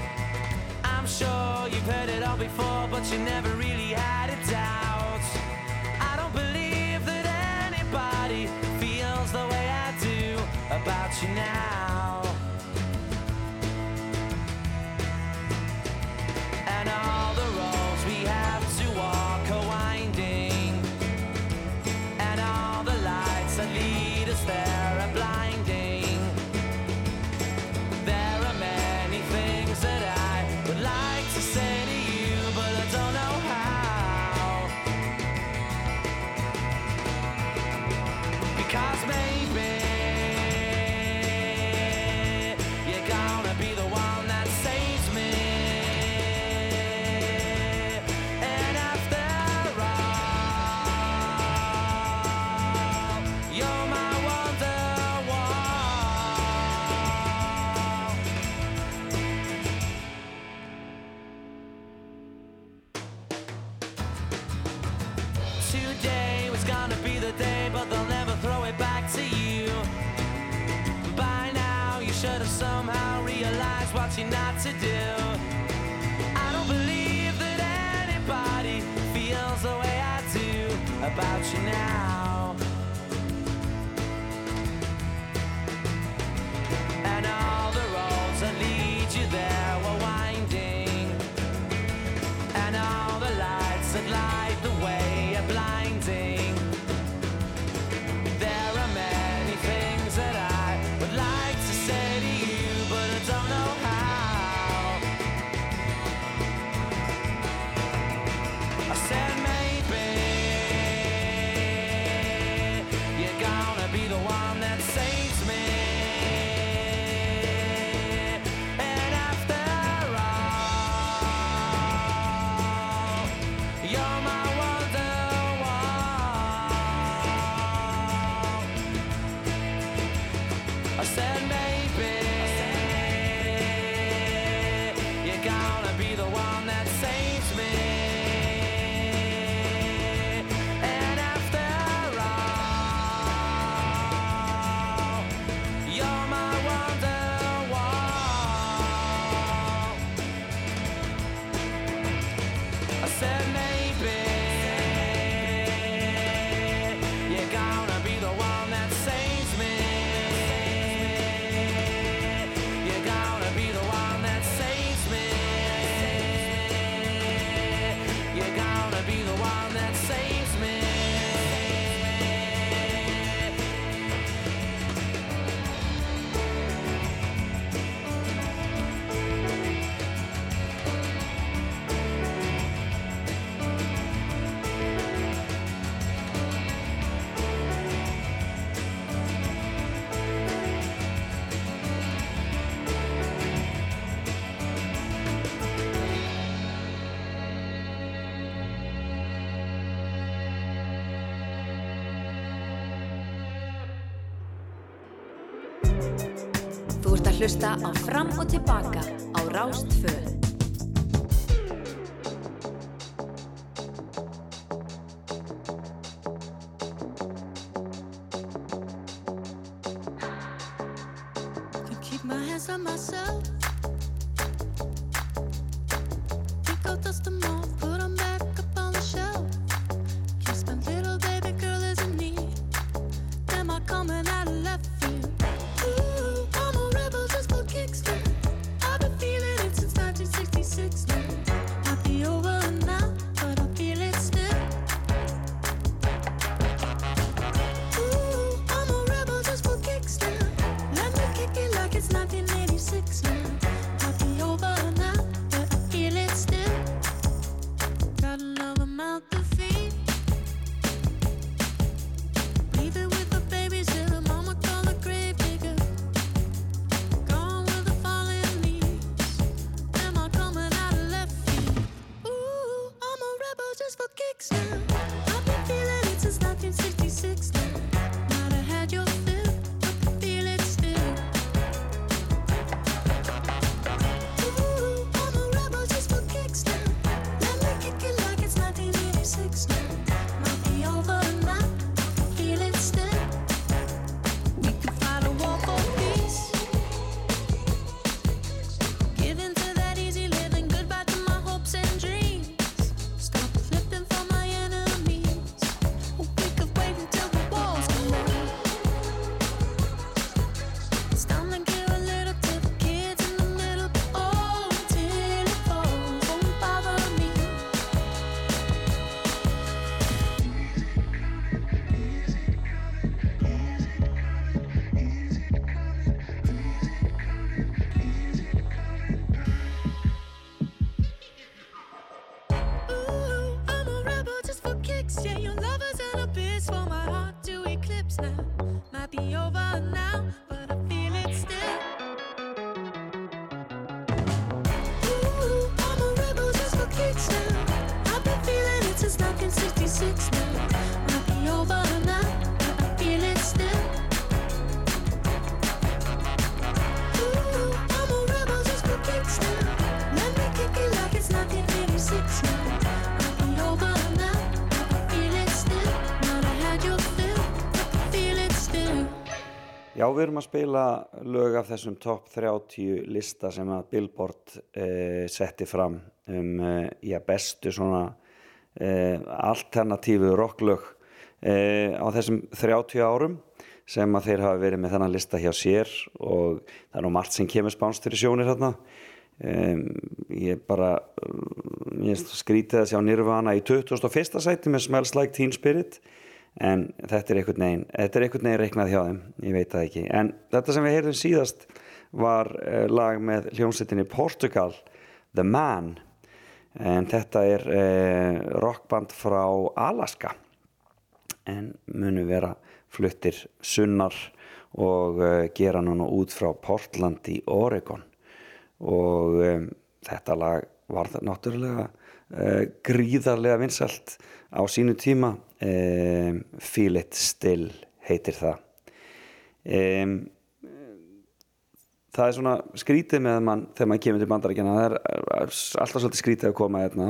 Speaker 5: sure you've heard it all before, but you never really had a doubt. you not to do. I don't believe that anybody feels the way I do about you now.
Speaker 10: se
Speaker 1: paga. Við erum að spila lög af þessum top 30 lista sem að Billboard eh, setti fram um eh, bestu svona eh, alternatífu rocklög eh, á þessum 30 árum sem að þeir hafa verið með þennan lista hjá sér og það er nú margt sem kemur spánst fyrir sjónir hérna um, ég bara um, ég skrítið að sjá Nirvana í 21. sæti með Smells Like Teen Spirit en þetta er einhvern veginn þetta er einhvern veginn reiknað hjá þeim, ég veit það ekki. En þetta sem við heyrðum síðast var uh, lag með hljómsveitinni Portugal, The Man. En þetta er uh, rockband frá Alaska. En munu vera fluttir sunnar og uh, gera núna út frá Portland í Oregon. Og um, þetta lag var það náttúrulega uh, gríðarlega vinsalt á sínu tíma um, Feel It Still heitir það. Um, það er svona skrítið með mann þegar maður kemur til bandarækjana það er alltaf svolítið skrítið að koma hérna,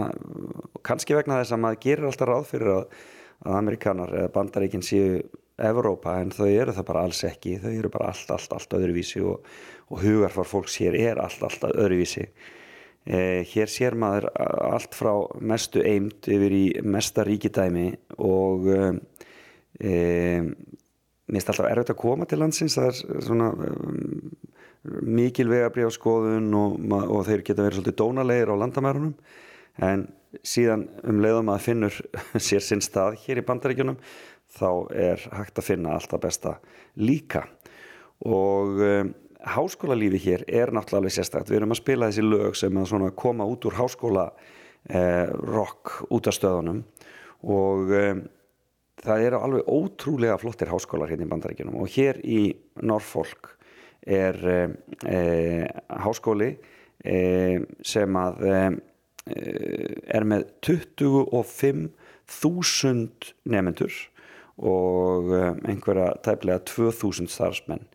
Speaker 1: kannski vegna þess að maður gerir alltaf ráð fyrir að, að amerikanar eða bandarækjinn séu Evrópa en þau eru það bara alls ekki. Þau eru bara allt, allt, allt öðruvísi og, og hugarfar fólks hér er allt, allt öðruvísi eh, hér sér maður allt frá mestu eimt yfir í mesta ríkidæmi og um, um, mér finnst alltaf erfitt að koma til landsins. Það er svona um, mikil vegabrjáskoðun og, og þeir geta verið svolítið dónalegir á landamærunum. En síðan um leiðum að finnur sér sinn stað hér í bandaríkjunum þá er hægt að finna alltaf besta líka. Og um, háskólalífi hér er náttúrulega alveg sérstakt. Við erum að spila þessi lög sem að koma út úr háskóla eh, rock út af stöðunum. Og um, það eru alveg ótrúlega flottir háskólar hérna í bandaríkjunum. Og hér í Norfolk er um, e, háskóli e, sem að e, er með 25.000 nefnendur og einhverja tæplega 2.000 starfsmenn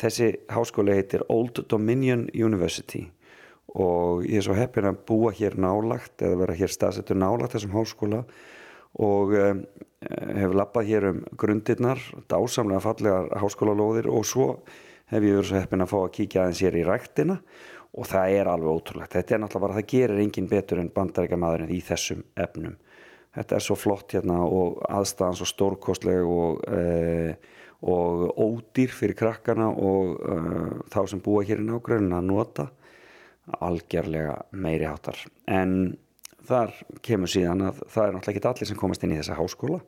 Speaker 1: þessi háskóli heitir Old Dominion University og ég er svo heppin að búa hér nálagt eða vera hér staðsettur nálagt þessum háskóla og um, hef lappað hér um grundirnar, dásamlega fallegar háskólalóðir og svo hef ég verið svo heppin að fá að kíkja aðeins hér í ræktina og það er alveg ótrúlegt. Þetta er náttúrulega bara, það gerir engin betur en bandaríka maðurinn í þessum efnum. Þetta er svo flott hérna og aðstæðan svo stórkostleg og, e, og ódýr fyrir krakkana og e, þá sem búa hér í nágrunna að nota algjörlega meiri hátar en þar kemur síðan að það er náttúrulega ekki allir sem komast inn í þessa háskóla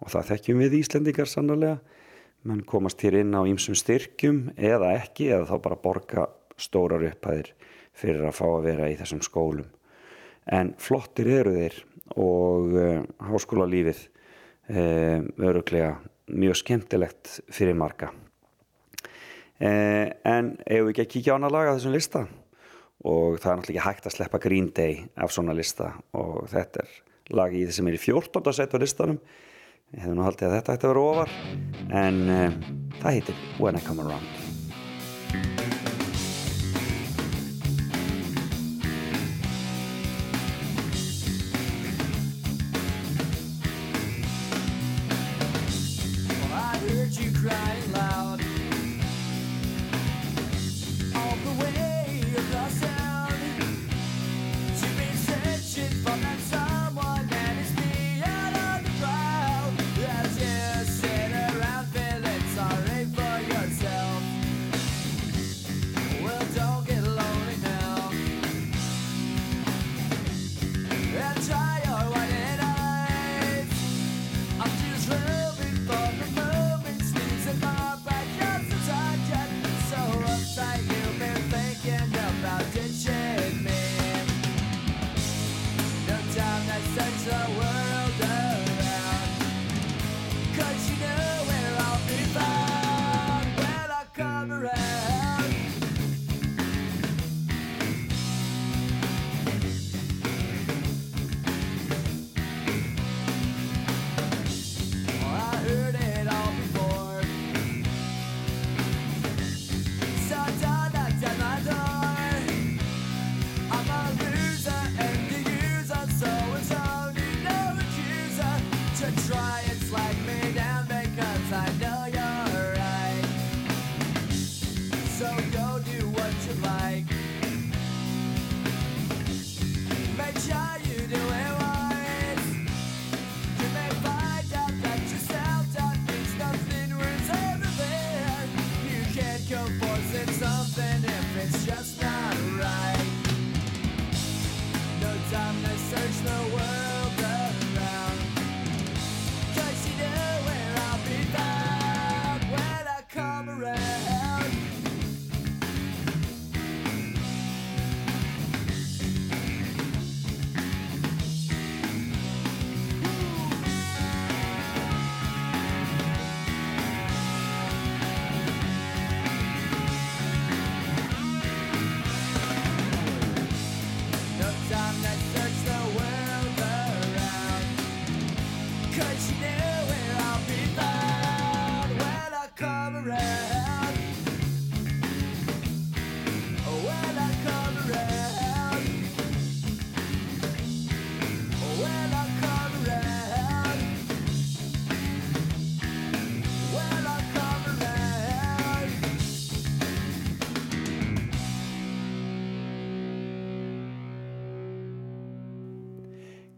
Speaker 1: og það þekkjum við Íslendingar sannarlega. Menn komast hér inn á ýmsum styrkjum eða ekki eða þá bara borga stórar upphæðir fyrir að fá að vera í þessum skólum. En flottir eru þeir og uh, háskólalífið uh, öruglega mjög skemmtilegt fyrir marga. Uh, en ef við ekki að kíkja á hana laga þessum lista? Og það er náttúrulega ekki hægt að sleppa Green Day af svona lista. Og þetta er lagi í þessum er í 14. set á listanum. Ég hefði nú haldið að þetta ætti að vera ofar. En uh, það heitir When I Come Around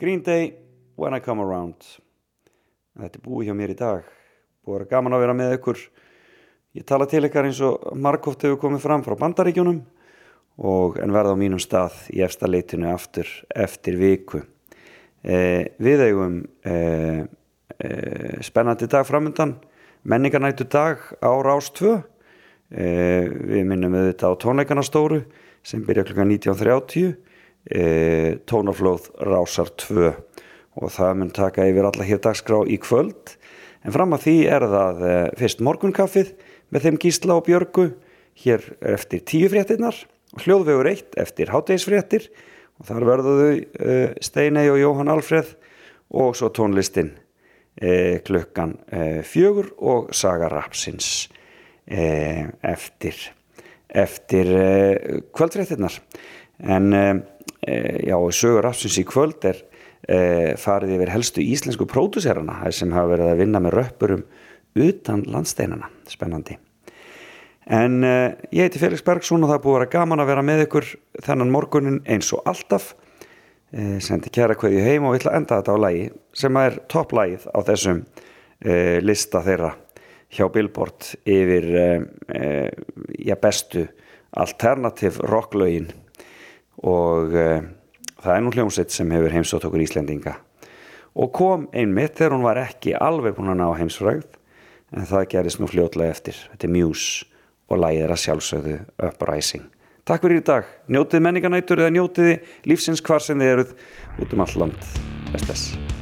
Speaker 1: Green Day, When I Come Around. Þetta er búið hjá mér í dag. Búið að vera gaman að vera með ykkur. Ég tala til ykkar eins og margóft hefur komið fram frá bandaríkjunum og en verða á mínum stað í efsta leitinu aftur eftir viku. Eh, Við eigum eh, eh, spennandi dag framöndan menningarnættu dag á Rás 2 eh, Við minnum auðvitað á tónleikana stóru sem byrja klukkan 19.30 e, tónaflóð rásar 2 og það mun taka yfir alla hér dagskrá í kvöld. En fram að því er það e, fyrst morgunkaffið með þeim Gísla og Björgu. Hér eftir tíu fréttinnar og hljóðvegur eitt eftir háttegisfréttir og þar verðuðu e, Steinei og Jóhann Alfreð og svo tónlistin e, klukkan e, fjögur og Saga Rapsins e, eftir eftir kvöldfréttinnar en já, sögur Rapsins í kvöld er e, farið yfir helstu íslensku pródúserana sem hafa verið að vinna með röppurum utan landsteinana, spennandi. En e, ég heiti Felix Bergsson og það er búið að vera gaman að vera með ykkur þennan morgunin eins og alltaf. Sendi kæra hverju heim og við ætla að enda þetta á lagi sem er topplægið á þessum lista þeirra hjá Billboard yfir já, bestu alternativ rocklögin og uh, það er nú hljómsveit sem hefur heimsótt okkur Íslendinga. Og kom einmitt þegar hún var ekki alveg búin að ná heimsfrægð en það gerist nú fljótlega eftir. Þetta er Muse og lægið er að sjálfsögðu Uprising. Takk fyrir í dag. Njótið menninganætur eða njótið lífsins hvar sem þið eruð. Út um all land. Best